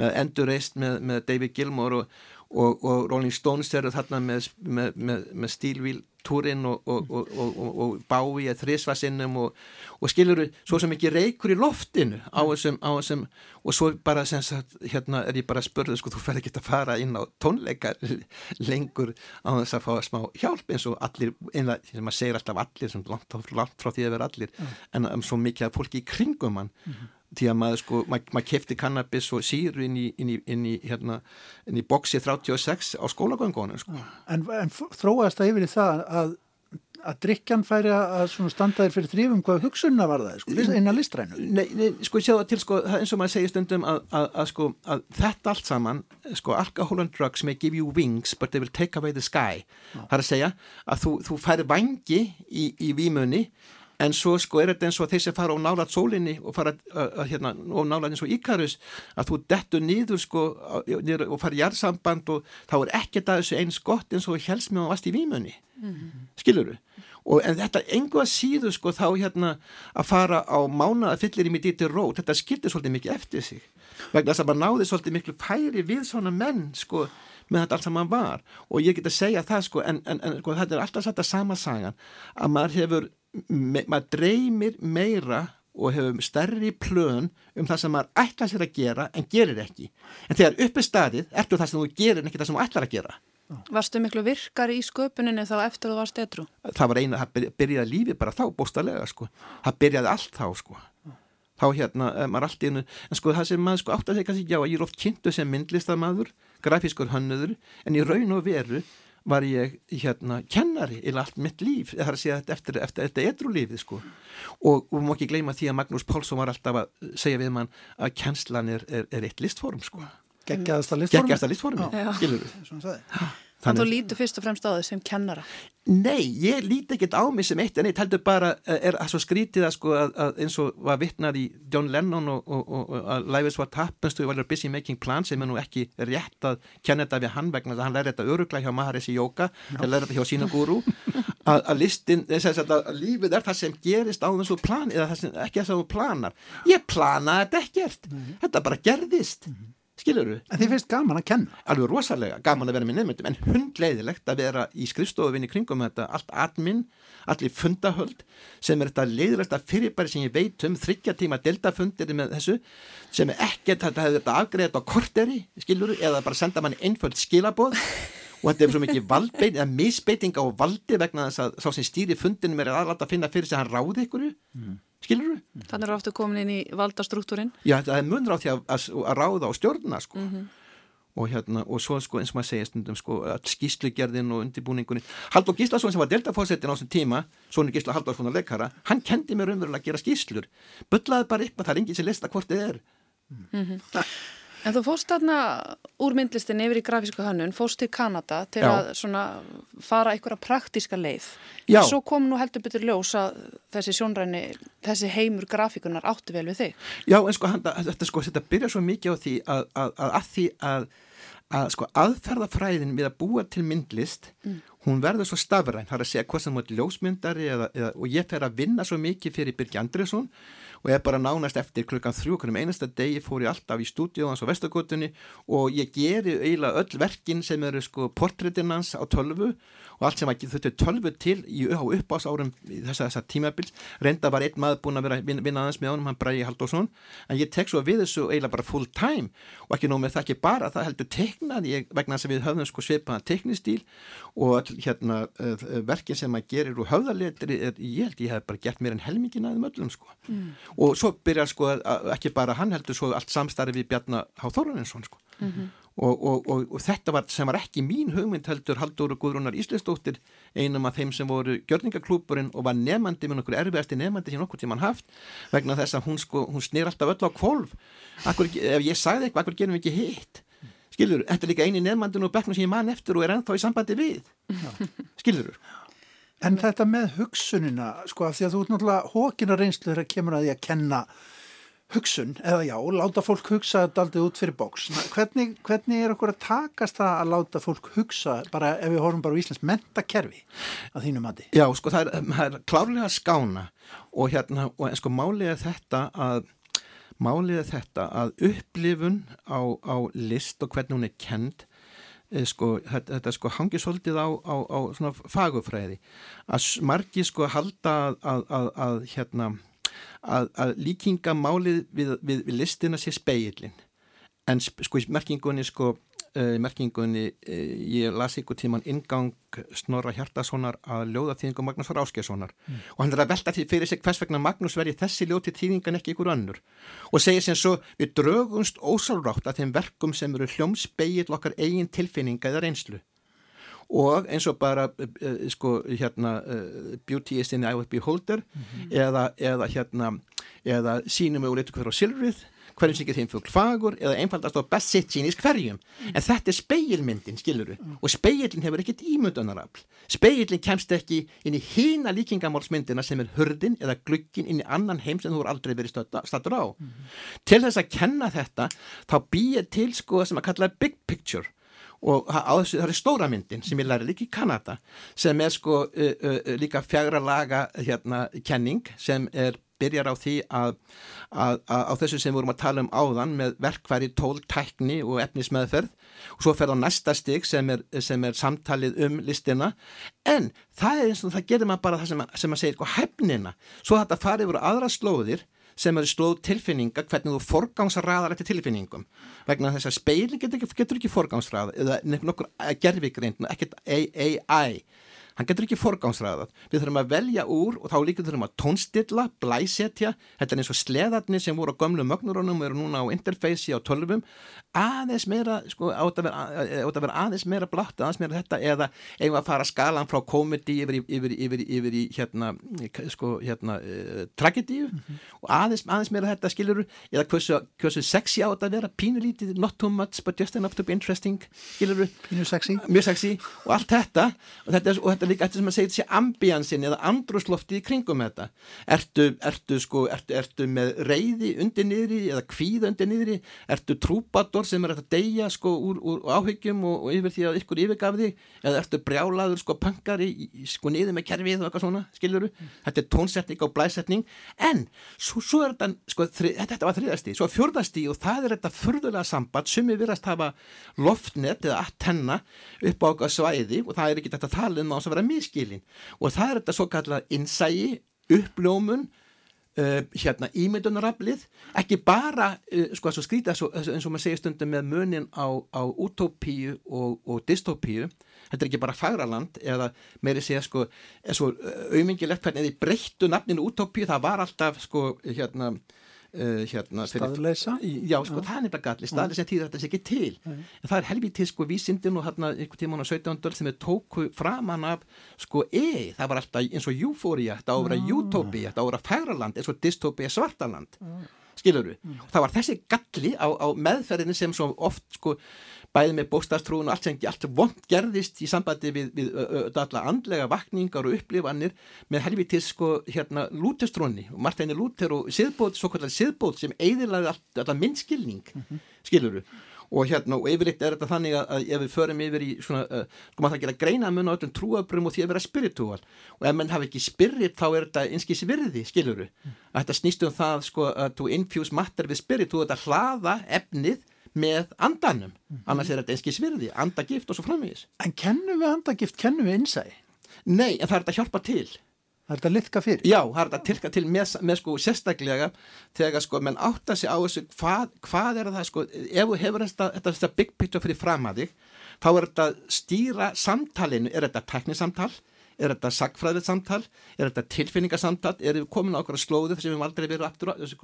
með Endurreist með, með David Gilmour og, og Rolling Stones eru þarna með, með Stílvíl túrin og, og, og, og bái að þrísvarsinnum og skilur svo sem ekki reykur í loftinu á þessum, á þessum og svo bara sem sagt, hérna er ég bara að spörða sko, þú fer ekki að fara inn á tónleikar lengur á þess að fá smá hjálp eins og allir, einlega, sem maður segir alltaf allir, sem langt, langt frá því að vera allir mm. en um, svo mikið að fólki í kringum hann. Mm -hmm því að maður sko, maður, maður kefti kannabis og síru inn í, inn í, inn í, hérna, inn í boksi 36 á skólagöngunum sko. En, en þróast það yfir í það að, að drikjan færi að standa þér fyrir þrýfum hvað hugsunna var það, sko, inn að listrænu? Nei, nei, sko, sjáðu til, sko, eins og maður segir stundum að, að, að sko, að þetta allt saman, sko, alcohol and drugs may give you wings but they will take away the sky. Já. Það er að segja að þú, þú færi vangi í, í výmunni en svo sko er þetta eins og þeir sem fara á nálat sólinni og fara uh, hérna, og nálat eins og Íkarus að þú dettur nýður sko og fara í jarðsamband og þá er ekkert að þessu eins gott eins og að vast í výmunni mm -hmm. skilur þú? Og en þetta engu að síðu sko þá hérna að fara á mána að fyllir í mig dýttir rót, þetta skildir svolítið mikið eftir sig vegna þess að maður náði svolítið miklu færi við svona menn sko með þetta allt sem maður var og ég get að segja það sko en, en, en sko, þetta er alltaf satt að sama sagan að maður hefur me, maður dreymir meira og hefur stærri plön um það sem maður ætlar sér að gera en gerir ekki. En þegar uppi staðið ertu það sem þú gerir en ekki það sem þú ætlar að gera. Varstu miklu virkar í sköpuninu þá eftir þú varst etru? Það var eina, það byrjaði lífið bara þá bóstalega sko. Það byrjaði allt þá sko. Þá hérna, eh, maður allt í hennu, en sko það sem maður sko átt að segja kannski, já, ég er oft kynntu sem myndlistamadur, grafískur hönnuður, en í raun og veru var ég hérna kennari í allt mitt líf, það er að segja eftir, eftir, eftir edrulífið sko. Og við má ekki gleyma því að Magnús Pálsson var alltaf að segja við mann að kennslan er, er, er eitt listform sko. Gekkjast að listformi? Gekkjast að listformi, skilur við Þannig að þú lítur fyrst og fremst á þau sem kennara? Nei, ég líti ekkert á mig sem eitt en eitt heldur bara, eh, er það svo skrítið að, sko, að, að eins og var vittnar í John Lennon og, og, og, og að Life is what happens to you while you're busy making plans sem er nú ekki rétt að kenna þetta við hann vegna að hann læri þetta örugla hjá Maharishi Yoga, hann læri þetta hjá sína guru að, að listin, þess að, að lífið er það sem gerist á þessu plan eða það sem ekki þess að þú planar. Ég planaði þetta ekkert, mm -hmm. þetta bara gerðist. Mm -hmm skilur þú? En þið finnst gaman að kenna? Alveg rosalega gaman að vera með nefndum en hundleiðilegt að vera í skrifstofinni kringum þetta allt admin, allir fundahöld sem er þetta leiðilegt að fyrirbæri sem ég veit um þryggja tíma deltafundir með þessu sem er ekkert þetta hefur þetta afgreðat á korteri skilur þú? Eða bara senda manni einföld skilaboð og þetta er svo mikið valdbeit eða misbeiting á valdi vegna þess að sá sem stýri fundinum er aðlátt að finna fyrir sig að hann ráði ykkur mm. Skilur þú? Þannig er ofta komin inn í valdastruktúrin Já, það er munur á því að, að, að ráða á stjórnuna sko. Mm -hmm. og hérna, og svo sko eins og maður segja stundum sko að skýslugerðin og undirbúningunni Haldur Gíslason sem var deltafósettin á þessum tíma Sónu Gísla Haldurssonar leikara hann kendi mér umverulega að gera skýslur byllaði bara eitthvað, það er enginn sem lista hvort þið er. Mm -hmm. En þú fóst þarna úr myndlistin yfir í grafísku hönnun, fóst til Kanada til Já. að svona fara einhverja praktíska leið. Já. En svo kom nú heldur betur ljós að þessi sjónræni, þessi heimur grafíkunar áttu vel við þig. Já, en sko, þetta, sko þetta byrja svo mikið á því að, að, að, að því að að sko aðferðafræðin við að búa til myndlist mm. Hún verður svo stafræn, það er að segja hvað sem er ljósmyndari eða, eða, og ég fer að vinna svo mikið fyrir Birgi Andresson og ég er bara nánast eftir klukkan þrjú um einasta degi fór ég alltaf í stúdíóðans á Vestagotunni og ég geri eiginlega öll verkin sem eru sko portrétinans á tölvu og allt sem þetta er tölvu til í, á uppásárum þess að þessa tímabils. Reynda var einn maður búin að vera vinna, vinna aðeins með honum, hann Bræði Haldásson en ég tek svo við þessu eiginlega bara full time og ekki nóg með það ekki bara, það heldur teknað ég, vegna þess að við höfðum sko svipaðan teknistíl og hérna uh, verkin sem að gerir úr höfðarletri er, ég held ég hef bara gert mér en helmingin aðeim öllum sko. Mm. og svo byrjar sko ekki bara hann heldur svo allt samstarfi við Bjarnar Háþóruninsson sko. Mm -hmm. Og, og, og, og þetta var, sem var ekki mín hugmynd heldur Haldur og Guðrúnar Ísleistóttir einum af þeim sem voru gjörningaklúpurinn og var nefandi með nokkur erfiðasti nefandi sem nokkur tíman haft vegna þess að hún, sko, hún snýr alltaf öll á akkur, ef ég sagði eitthvað, akkur gerum við ekki hitt skilur, þetta er líka eini nefandin og bekknum sem ég man eftir og er ennþá í sambandi við skilur En þetta með hugsunina sko því að þú ert náttúrulega hókina reynslu þegar kemur að því að kenna hugsun, eða já, láta fólk hugsa þetta aldrei út fyrir bóks. Hvernig, hvernig er okkur að takast það að láta fólk hugsa, bara ef við horfum bara á Íslands mentakerfi að þínu mati? Já, sko, það er, það er klárlega skána og hérna, og sko, málið er þetta að málið er þetta að upplifun á, á list og hvernig hún er kend eh, sko, þetta, þetta sko hangið svolítið á, á, á svona fagufræði að margi sko halda að, að, að hérna að, að líkingamálið við, við, við listina sé speilin en sko í merkingunni sko uh, merkingunni uh, ég las ykkur tíman ingang Snorra Hjartasonar að ljóða þýðingum Magnús Ráskessonar mm. og hann er að velta því fyrir sig hvers vegna Magnús verði þessi ljóti þýðingan ekki ykkur önnur og segir sem svo við draugumst ósálrátt að þeim verkum sem eru hljómspeil okkar eigin tilfinninga eða reynslu og eins og bara uh, sko hérna uh, Beauty is in the eye of the beholder mm -hmm. eða, eða hérna eða sínum við úr eitthvað á silfrið hverjum sem ekki þeim fugl fagur eða einfaldast á best sitt sínis hverjum en þetta er speilmyndin, skiluru og speilin hefur ekkit ímyndanarafl speilin kemst ekki inn í hína líkingamálsmyndina sem er hurdin eða glukkin inn í annan heim sem þú er aldrei verið stattur á. Mm. Til þess að kenna þetta þá býja til sko sem að kalla big picture. Og þessu, það er stóra myndin sem ég læri líka í Kanada sem er sko uh, uh, líka fjagra laga hérna kenning sem er byrjar á því að, að, að á þessu sem við vorum að tala um áðan með verkværi, tól, tækni og efnismeðferð. Og svo fer á næsta stig sem er, sem er samtalið um listina. En það er eins og það gerir maður bara það sem, sem maður segir sko hefnina, svo þetta farið voru aðra slóðir sem eru slóð tilfinninga hvernig þú forgámsraðar eftir tilfinningum. Vegna þess að speilin getur ekki, getur ekki forgámsraða eða nefnir gerfikrein, ekkert AI hann getur ekki forgámsræðað. Við þurfum að velja úr og þá líka þurfum að tónstilla, blæsetja, þetta er eins og sleðarnir sem voru á gömlu mögnurónum og eru núna á interfeysi á tölvum, aðeins meira, sko, átt að vera, vera aðeins meira blátt, aðeins meira þetta eða eigum að fara skalan frá komedi yfir, yfir, yfir, yfir í hérna, sko, hérna, uh, tragedíu mm -hmm. og aðeins, aðeins meira þetta skiluru eða hversu, hversu sexy átt að vera, pínulítið, not too much but just enough to be interesting, sexy. Mjög sexy og allt þetta og þetta, og þetta líka eftir sem að segja þessi ambiansin eða andruslofti í kringum þetta. Ertu, ertu sko, ertu, ertu með reyði undir niðri eða kvíð undir niðri, ertu trúbator sem er að deyja sko úr, úr áhyggjum og, og yfir því að ykkur yfirgaf þig? Eða ertu brjálaður sko pangari sko niður með kerfið og eitthvað svona skiluru, mm. þetta er tónsetning og blæsetning. En svo, svo er þetta sko, þri, þetta var þriðasti, svo fjörðasti og það er þetta fyrðulega samband. Sem við verðast hafa loftnet eða antenna upp á svæði og það er ekki þetta tala um á þess að vera miskilin og það er þetta svo kallað innsægi, uppljómun uh, hérna ímyndunaraflið. Ekki bara, uh, sko að skrýta eins og maður segir stundum með munin á, á utópíu og, og dystopíu þetta er ekki bara fagraland eða meiri segja sko, er svo auðmingilegt hvernig þið breyttu nafninu utópíu, það var alltaf sko hérna Uh, hérna, staðleisa já sko ja. það er nefnilega galli staðleisa tíð þetta sé ekki til ja. en það er helvítið sko vísindin og hérna einhvern tíman á 17. sem er tóku framann af sko e, það var alltaf eins og eufória, þetta á að vera ja. utopia, þetta á að vera færaland eins og dystopia svartaland skilur við, það var þessi galli á, á meðferðinu sem svo oft sko bæði með bóstastrúin og allt sem allt vond gerðist í sambandi við, við alla andlega vakningar og upplifanir með helvitis sko hérna lútestrúni og Martini Lúter og siðbót, svo kallar siðbót sem eiðilaði alltaf minnskilning mm -hmm. skiluru og hérna og yfirleitt er þetta þannig að, að ef við förum yfir í svona, uh, maður það gera greina mun á öllum trúabrum og því að vera spiritúal og ef mann hafi ekki spirit þá er þetta einskís virði, skiluru mm. að þetta snýst um það sko að to infuse matter við spirit, þú þetta hlaða efnið með andanum mm -hmm. annars er þetta einski svirði, andagift og svo framvegis En kennum við andagift, kennum við innsæði? Nei, en það er þetta að hjálpa til Það er þetta að litka fyrir? Já, það er þetta að tilka til með, með sko sérstaklega þegar sko menn átta sig á þessu hvað, hvað er það sko, ef þú hefur þetta, þetta, þetta big picture fyrir fram að þig þá er þetta stýra samtalinu, er þetta teknisamtal er þetta sagfræðið samtal, er þetta tilfinningasamtal, er við komin á okkur slóðu sem við aldrei verið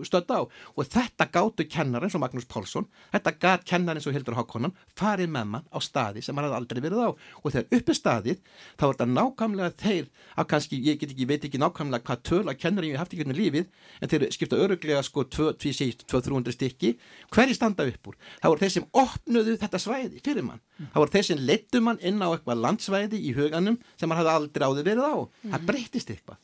stödd á? Og þetta gáttu kennar eins og Magnús Pálsson þetta gæt kennar eins og Hildur Hákonan farið með mann á staði sem hann hafði aldrei verið á. Og þegar uppi staðið þá er þetta nákvæmlega þeir að kannski, ég get ekki, veit ekki nákvæmlega hvað töl að kennar ég haft ekki hérna lífið en þeir skipta öruglega sko 200-300 stykki, hverji standa upp úr? Þá voru þeir sem opnuðu þetta svæði fyrir mann, þá voru þeir sem leittu mann inn á eitthvað landsvæði í huganum sem hann hafði aldrei áður verið á mm. það breytist eitthvað.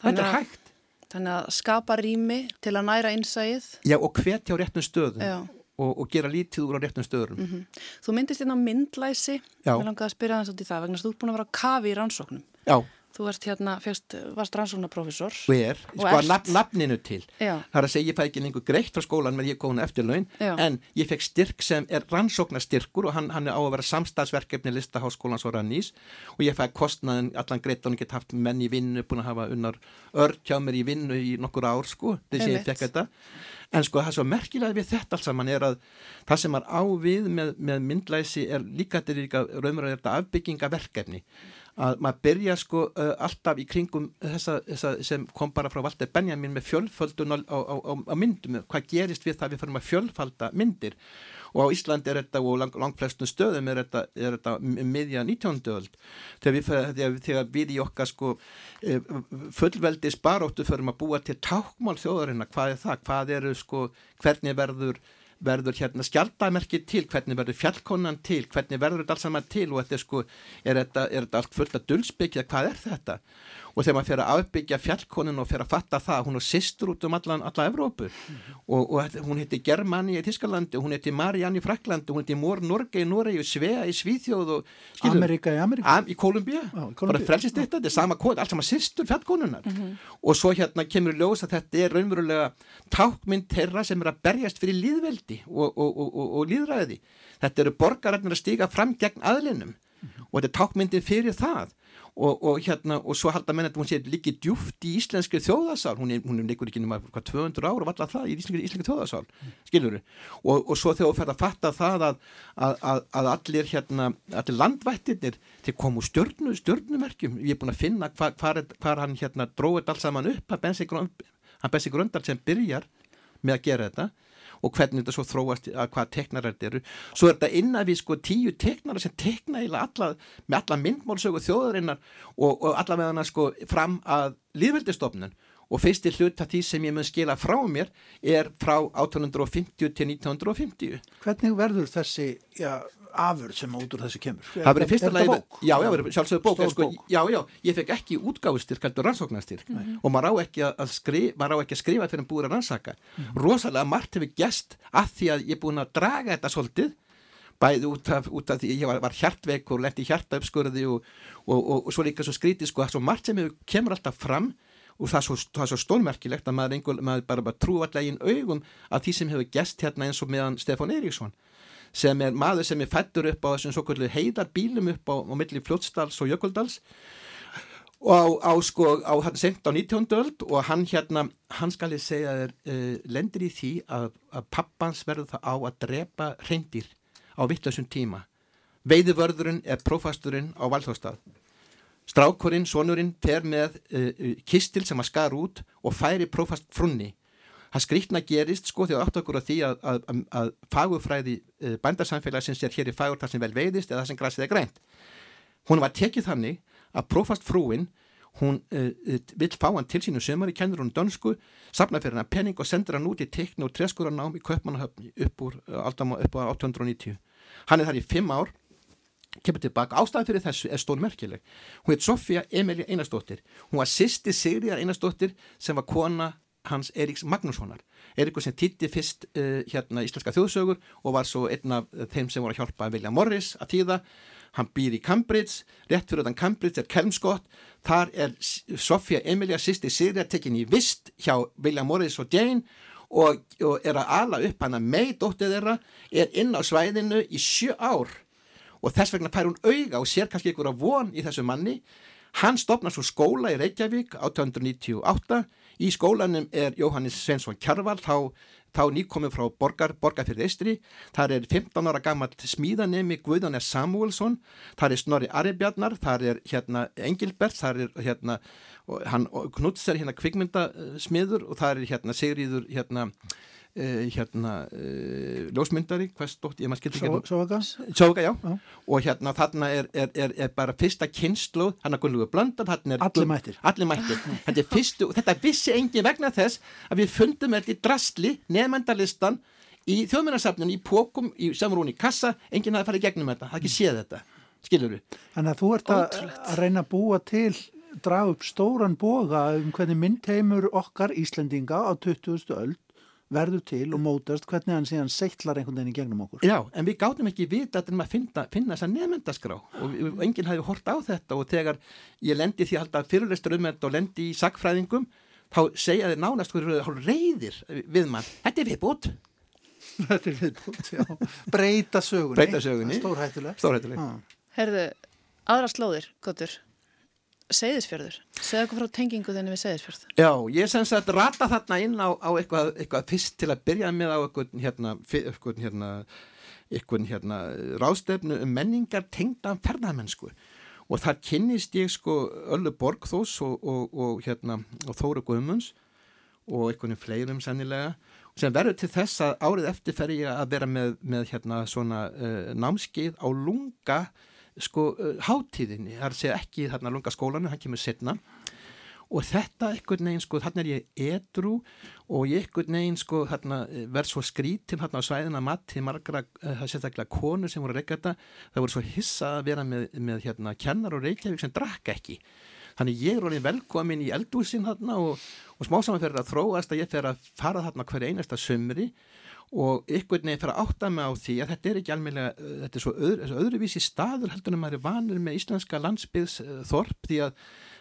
Þetta er hægt. Þannig að skapa rými til að næra innsæðið Já og hvetja á réttum stöðum og, og gera lítið úr á réttum stöðum. Mm -hmm. Þú myndist inn á myndlæsi. Ég langaði að spyrja það svolítið það vegna þú ert búin að vera kafi í rannsóknum. Já Þú ert hérna, fyrst, varst rannsóknarprofessor er, og sko að nafn, nafninu til. Já. það er að segja, ég fæ ekki einhver greitt frá skólan með ég konu eftir laun, Já. en ég fekk styrk sem er rannsóknarstyrkur og hann, hann er á að vera samstagsverkefni listaháskólans og rannís. Og ég fæ kostnaðin allan greitt og hann gett haft menn í vinnu, búin að hafa unnar örd hjá mér í vinnu í nokkur ár sko, þess að ég fekk þetta. En sko það er svo merkilega við þetta alls saman er að það sem er ávið með, með myndlæsi er líka, er líka raunverðar afbyggingaverkefni að maður byrja sko uh, alltaf í kringum þessa, þessa sem kom bara frá Valdur Benjamin með fjölföldun á, á, á, á myndum, hvað gerist við það? Við fyrir að fjölfalda myndir. Og á Íslandi er þetta og lang, langt flestum stöðum er þetta, er þetta miðja 19. öld. Þegar við, þegar, þegar við í okkar sko e, fullveldi sparóttu förum að búa til tákmál þjóðarinnar, hvað er það, hvað eru sko, hvernig verður verður hérna skjaldamerki til, hvernig verður fjallkonan til, hvernig verður þetta alls saman til og þetta er sko, er þetta, er þetta allt fullt að dulsbyggja, hvað er þetta? Og þegar maður fer að afbyggja fjallkonin og fer að fatta það, hún er sýstur út um allan, alla Evrópu. Mm -hmm. og, og hún heiti Germani í Tískalandi, hún heiti Marianne í Fraklandi, hún heiti Mór Norge í Noregi, Svea í Svíþjóð og skilur, Amerika í Amerika am, í Kolumbíu, bara frelsist þetta þetta er sama kóð, allt saman sýstur fjallkonunar mm -hmm. og svo hérna kemur ljós að þetta er raunverulega tákmynd þeirra sem er að berjast fyrir líðveldi og, og, og líðræði þetta eru borgararnir að stiga fram gegn aðlinum. Mm -hmm. og þetta er tákmyndin fyrir það og, og hérna og svo halda menn að hún sé líki djúft í íslenski þjóðasál hún er, hún er leikur ekki nema hvað 200 ára og alltaf það í íslenski, íslenski þjóðasál skilur og, og svo þegar þú færð að fatta það að, að, að, allir hérna, allir landvættirnir þeir komu stjörnu, stjörnumerkjum. Ég er búin að finna hvað hva, hva hann hérna dróðið alls saman upp. Að Bensi Gröndal sem byrjar með að gera þetta og hvernig þetta svo þróast að hvað teknarar þetta eru. Svo er þetta innan við sko tíu teknarar sem tekna alla, með alla myndmálsögu þjóðarinnar og, og allavega sko fram að líðveldistofnun og fyrsti hlut að því sem ég mun skila frá mér er frá 1850 til 1950 Hvernig verður þessi já, afurð sem út úr þessu kemur. Það verður fyrsta lagi já, já, sjálfsögðu bók sko, já, já, ég fekk ekki útgáðustyrk heldur rannsóknarstyrk. Mm -hmm. og maður á ekki að skrifa maður á ekki að skrifa fyrir að búið að rannsaka. Mm -hmm. rosalega margt hefur gæst að því að ég er búin að draga þetta svolítið bæði út af, út af því ég var, var hjartveik og lendi hjarta uppskurði og, og, og, og svo líka svo skrítið sko, svo margt sem hefur, kemur alltaf fram og það er svo, svo stórmerkilegt að maður, einhver, maður bara, bara trú einn augum að því sem hefur gæst hérna eins og meðan Stefán Eiríksson sem er maður sem er fættur upp á þessum svo kvöldu heiðarbílum upp á, á milli Fljótsdals og Jökuldals. Og á, á sko á senkt á 19. öld og hann hérna hann skal ég segja er uh, lendir í því að, að pappans verður það á að drepa reyndir á vittlausum tíma. Veiðvörðurinn er prófasturinn á Valþóstað strákurinn, sonurinn fer með uh, kistil sem að skar út og færi prófast frunni það skrítna gerist sko því að átt okkur á því að, að, að, að fagufræði uh, bændarsamfélagsins er hér í fagur þar sem vel veiðist eða þar sem græsið er grænt. Hún var tekið þannig að prófast frúin hún uh, vill fá hann til sínu sömur í kennur hún dönsku, sapna fyrir hann penning og sendur hann út í tekn og treskura nám í Köpmannahöfni upp úr uh, upp á 1890. Hann er þar í fimm ár kemur tilbaka, ástæðan fyrir þessu er stón merkileg. Hún heit Sofía Emilia Einarstóttir. Hún var sýsti Sigriðar Einarstóttir sem var kona hans Eriks Magnússonar. Erikur sem týtti fyrst uh, hérna íslenska þjóðsögur og var svo einn af þeim sem voru að hjálpa William Morris að tíða hann býr í Cambridge, rétt fyrir þann Cambridge er Kelmskott, þar er Sofía Emilia sýsti Sirja tekin í vist hjá William Morris og Jane og, og er að ala upp hann að mei dóttið þeirra er inn á svæðinu í sjö ár. Og þess vegna pær hún auga og sér kannski ykkur að von í þessu manni hann stopnar svo skóla í Reykjavík 1898 Í skólanum er Jóhannes Svensson Kjarval, þá, þá nýkomið frá borgar, borgarfyrði Eistri. Það er 15 ára gammalt smíðanemi Guðanir Samuelsson, það er Snorri Aribjarnar, það er hérna Engilbert, það er hérna, hann Knuts er hérna kvikmyndasmiður og það er hérna Sigriður hérna Uh, hérna uh, ljósmyndari Sjóka Sjóka, já. já og hérna þarna er, er, er, er bara fyrsta kynslu hann er Gunnlaugur Blöndal allir mættir, allir mættir. þetta, fyrstu, þetta vissi engin vegna þess að við fundum þetta í drastli nefnendalistan í þjóðmjörnarsafnun í pókum, í samrún í kassa enginn hafi farið gegnum þetta, hafi ekki séð þetta skilur við Þannig að þú ert að, að reyna að búa til draga upp stóran boga um hvernig myndheimur okkar Íslendinga á 20. öld verður til og mótast hvernig hann síðan seittlar einhvern veginn í gegnum okkur. Já, en við gáttum ekki vita að finna, finna þessa nefndaskrá og, og enginn hafi hort á þetta og þegar ég lendi því að fyrirleistur um þetta og lendi í sagfræðingum þá segja þeir nánast hverju reyðir við mann. Þetta er viðbútt. Þetta er viðbútt, já. Breyta sögunni. Breyta sögunni. Stórhættuleg. Stórhættuleg. Herðu, aðra slóðir, Kottur. Segðisfjörður, segð eitthvað frá tengingu þenni við Segðisfjörð Já, ég sem sagt rata þarna inn á, á eitthvað, eitthvað fyrst til að byrja með á eitthvað hérna, eitthvað hérna, eitthvað hérna rástefnu um menningar tengda ferðarmennsku og þar kynnist ég sko Öllu Borgþós og, og, og hérna og Þóru Guðmunds og einhvern veginn fleirum sannilega sem verður til þess að árið eftir fer ég að vera með, með hérna svona uh, námskeið á lunga sko hátíðinni, það er að segja ekki þarna lunga skólanu, hann kemur setna og þetta einhvern veginn sko þarna er ég edru og ég einhvern veginn sko þarna verð svo skrítin þarna á svæðina matti margra, það uh, sérstaklega konur sem voru að reyka þetta, það voru svo hissa að vera með, með hérna kennar og reykjavík sem drakka ekki. Þannig ég er alveg velkomin í eldúsin þarna og, og smásaman fyrir að þróast að ég fyrir að fara þarna hver einasta sömri og ykkur nefnir fyrir að átta mig á því að þetta er ekki alveg, þetta er svo öðru, öðruvísi staður heldur en maður er vanur með íslenska landsbyðsþorp því að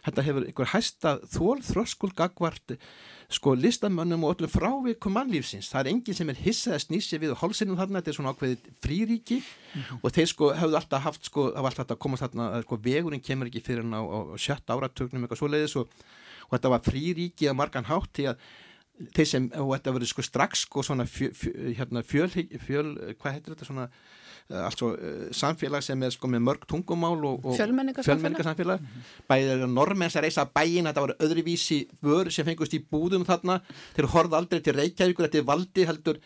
þetta hefur ykkur hæsta þól þröskul gagvart sko listamönnum og öllum frávikum mannlífsins það er enginn sem er hissað að snýsi við hálsinum þarna, þetta er svona ákveðið fríríki mm -hmm. og þeir sko hefðu alltaf haft sko, hafa alltaf komast þarna, sko vegurinn kemur ekki fyrir hann á, á sjötta áratögnum eitthvað svo leiðis og, og þetta var fríríki að margan hátt því að þeir sem, og þetta verður sko strax sko svona fjö, fjö, hérna fjöl, fjöl, hvað heitir þetta svona Eh, altså eh, samfélag sem er sko með mörg tungumál og, og fjölmenningarsamfélag? mm -hmm. bæðið normenns að reysa bæin þetta var öðruvísi vör sem fengust í búðum þarna, þeir horfðu aldrei til Reykjavíkur, þetta er valdi heldur,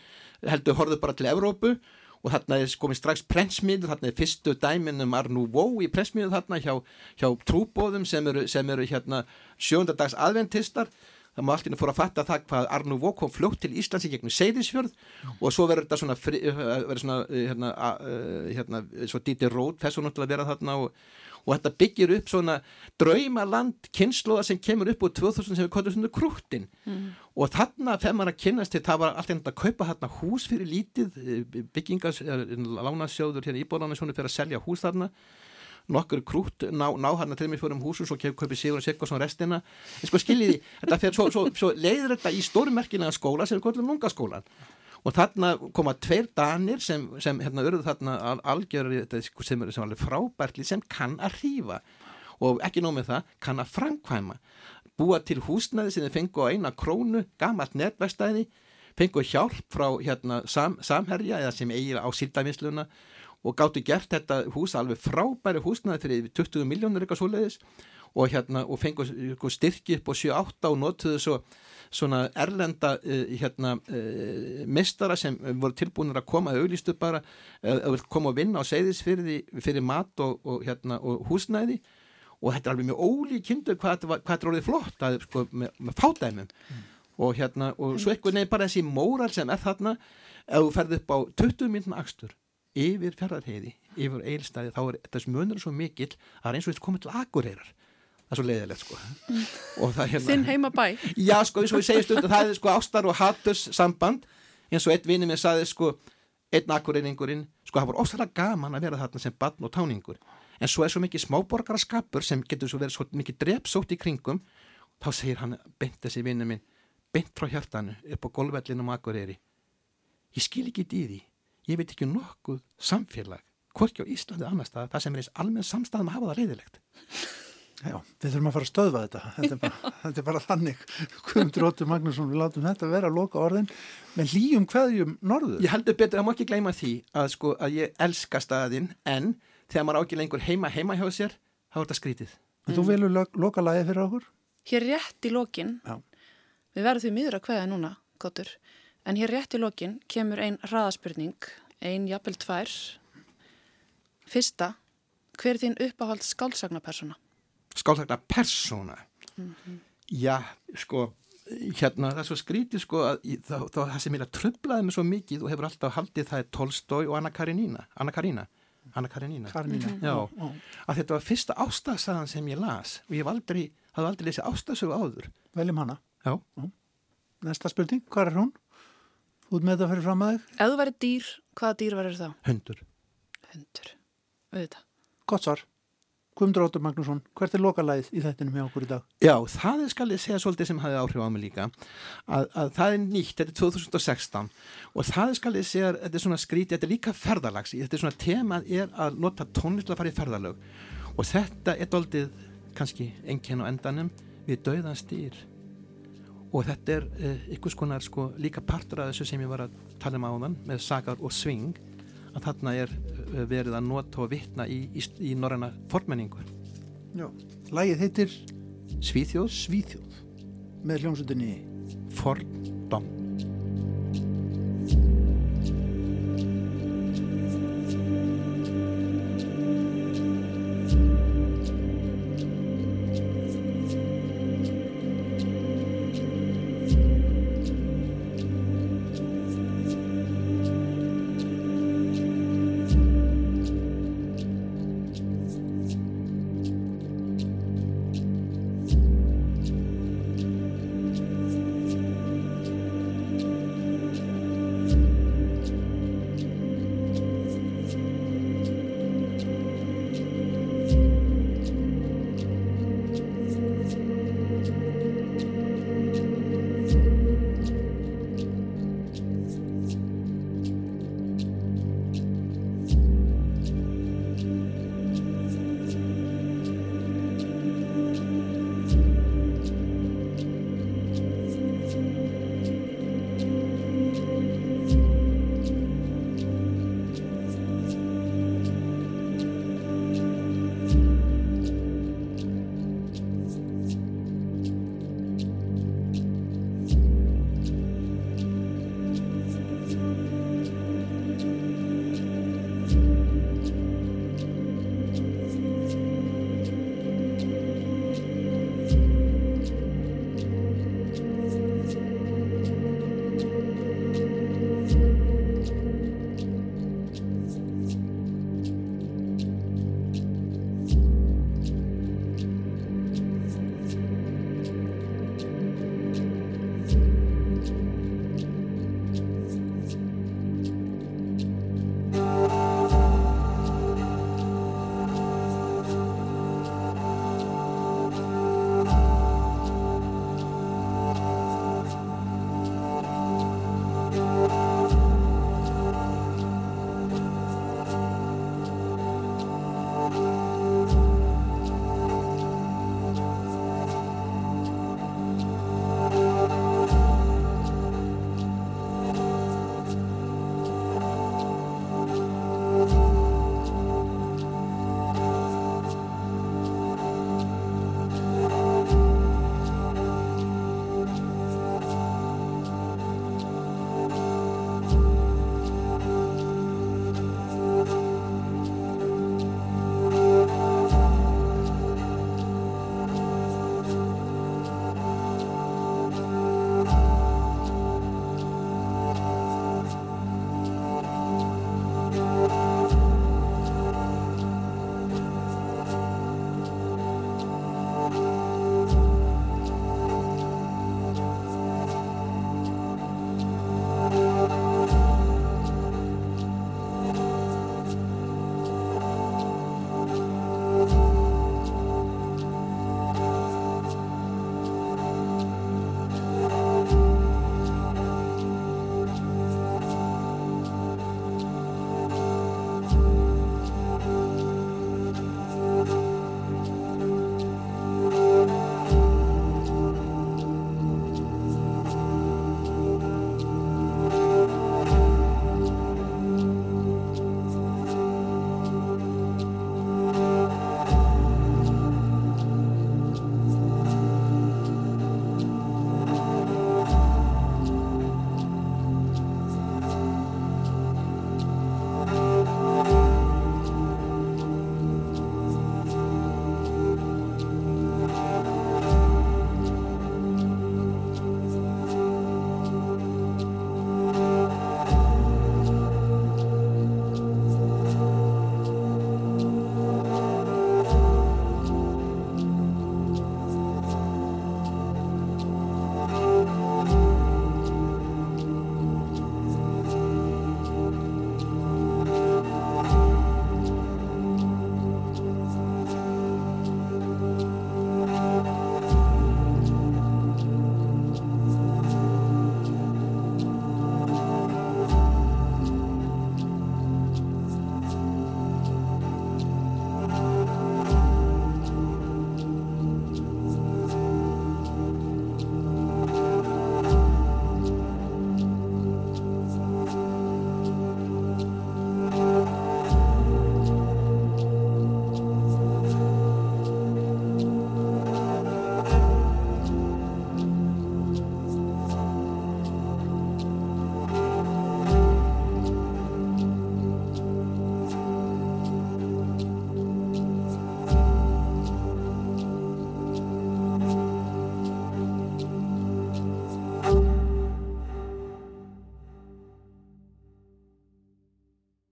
heldur horfðu bara til Evrópu. Og þarna er komið strax prensmiður þarna er fyrstu dæminum Arnúvó í prensmiður þarna hjá, hjá trúbóðum sem eru, sem eru hérna sjöndadags aðventistar það má alltaf fóra að fatta það hvað Arnú Vó kom fljótt til Íslands í gegnum Seyðisfjörð mm. og svo verður þetta svona, fri, eh, verður svona eh, hérna, uh, hérna, svo Díti Róð þessu náttúrulega vera þarna og, og þetta byggir upp svona draumaland kynnslóða sem kemur upp úr 2000 sem við kóðum svona krúttin mm. og þarna þegar maður að kynnast til það var alltaf að kaupa þarna hús fyrir lítið byggingas, lánasjóður hérna íbóðan fyrir að selja hús þarna nokkur krút ná, ná hann að til mig fyrir um húsum svo köpi Sigur og Sigvarsson restina. En sko skiljiði, þetta fyrir svo, svo, svo leiður þetta í stórmerkilega skóla sem er kvöldum lunga skólan og þarna koma tveir danir sem, sem hérna örðu þarna algjörður sem er alveg frábærtli sem kann að hrífa. Og ekki nómið það, kann að framkvæma. Búa til húsnaði sem þið fengu á eina krónu, gamalt netverstæði fengu hjálp frá hérna, sam, samherja eða sem eigir á síldamisluna og gáttu gert þetta hús alveg frábæri húsnaði fyrir 20 miljónur eitthvað svoleiðis. Og, hérna, og fengu styrki upp á 7-8 og notuðu svo svona erlenda uh, hérna, uh, mistara sem voru tilbúinir að koma að auglistu bara, að uh, koma að vinna á segðisfyrði fyrir mat og, og, hérna, og húsnæði. Og þetta er alveg mjög ólík kindur hvað þetta er orðið flott að, sko, með, með fádæmum. Mm. og hérna og svo eitthvað nefn bara þessi móral sem er þarna ef þú ferði upp á 20 minnum axtur yfir ferðarheiði, yfir eilstæði þá er þessi munur svo mikill það er eins og þetta komið til agureirar það er svo leiðilegt sko. Hérna, Þinn heima bæ Já sko eins og ég segi stund að það er sko ástar og haturs samband eins og einn vinni mér saði sko einn agureyningurinn sko það voru ósæðilega gaman að vera þarna sem barn og táningur. En svo er svo mikið smáborgaraskapur sem getur svo verið svo mikið drepsótt í kringum. Þá segir hann beint þessi vinni minn beint frá hjartanu upp á golvvellinum agureyri ég skil ekki því ég veit ekki nokkuð samfélag hvorki á Íslandi annar stað það sem er eins almenn samstæðum að hafa það reyðilegt Já, við þurfum að fara að stöðva þetta. Þetta er bara, þetta er bara þannig. Guðmundur Óttur Magnússon, við látum þetta vera að loka orðin, menn líum hverjum norður? Ég heldur betur, það má ekki gleyma því að sko að ég elska staðin en þegar maður ákveð lengur heima heima hjá sér, þá er þetta skrítið. En þú velur lo loka lagi fyrir okkur? Hér rétt í lokin. Já. við verðum því miður að hvaða núna, Kottur En hér rétt í lokin kemur einn hraðaspurning, einn jafnvel tvær. Fyrsta, hver er þín uppáhald skálsagnapersona? Skálsagnapersona? Mm -hmm. Já, sko, hérna það er svo skrítið sko að þá, þá, það sem ég tröflaði mig svo mikið og hefur alltaf haldið það er Tolstói og Anna Karenína. Anna Karína. Anna Karenína. Karenína. Mm -hmm. Já, ó, ó. að þetta var fyrsta ástafsagan sem ég las og ég hafði aldrei, aldrei lesið ástafsögu áður. Veljum hana. Já. Næsta spurning, hvað er hún? Út með þetta fyrir fram að þig? Ef þú væri dýr, hvaða dýr verður þá? Hundur. Hundur, auðvitað. Gott svar. Guðmundur Óttur Magnússon, hvert er lokalæð í þettinum hjá okkur í dag? Já, það er skal ég segja svolítið sem hafi áhrif á mig líka að, að það er nýtt, þetta er 2016 og það er skal ég segja, þetta er svona skrítið, þetta er líka ferðalags þetta er svona temað er að nota tónlist að fara í ferðalög og þetta er doldið kannski enken á endanum við dauðan stýr og þetta er eh, ykkur skonar sko, líka partur af þessu sem ég var að tala um áðan með sagar og sving að þarna er eh, verið að nota og vittna í, í, í norræna formenningu Já, lægið heitir Svíþjóð. Svíþjóð með hljómsutinni fordómt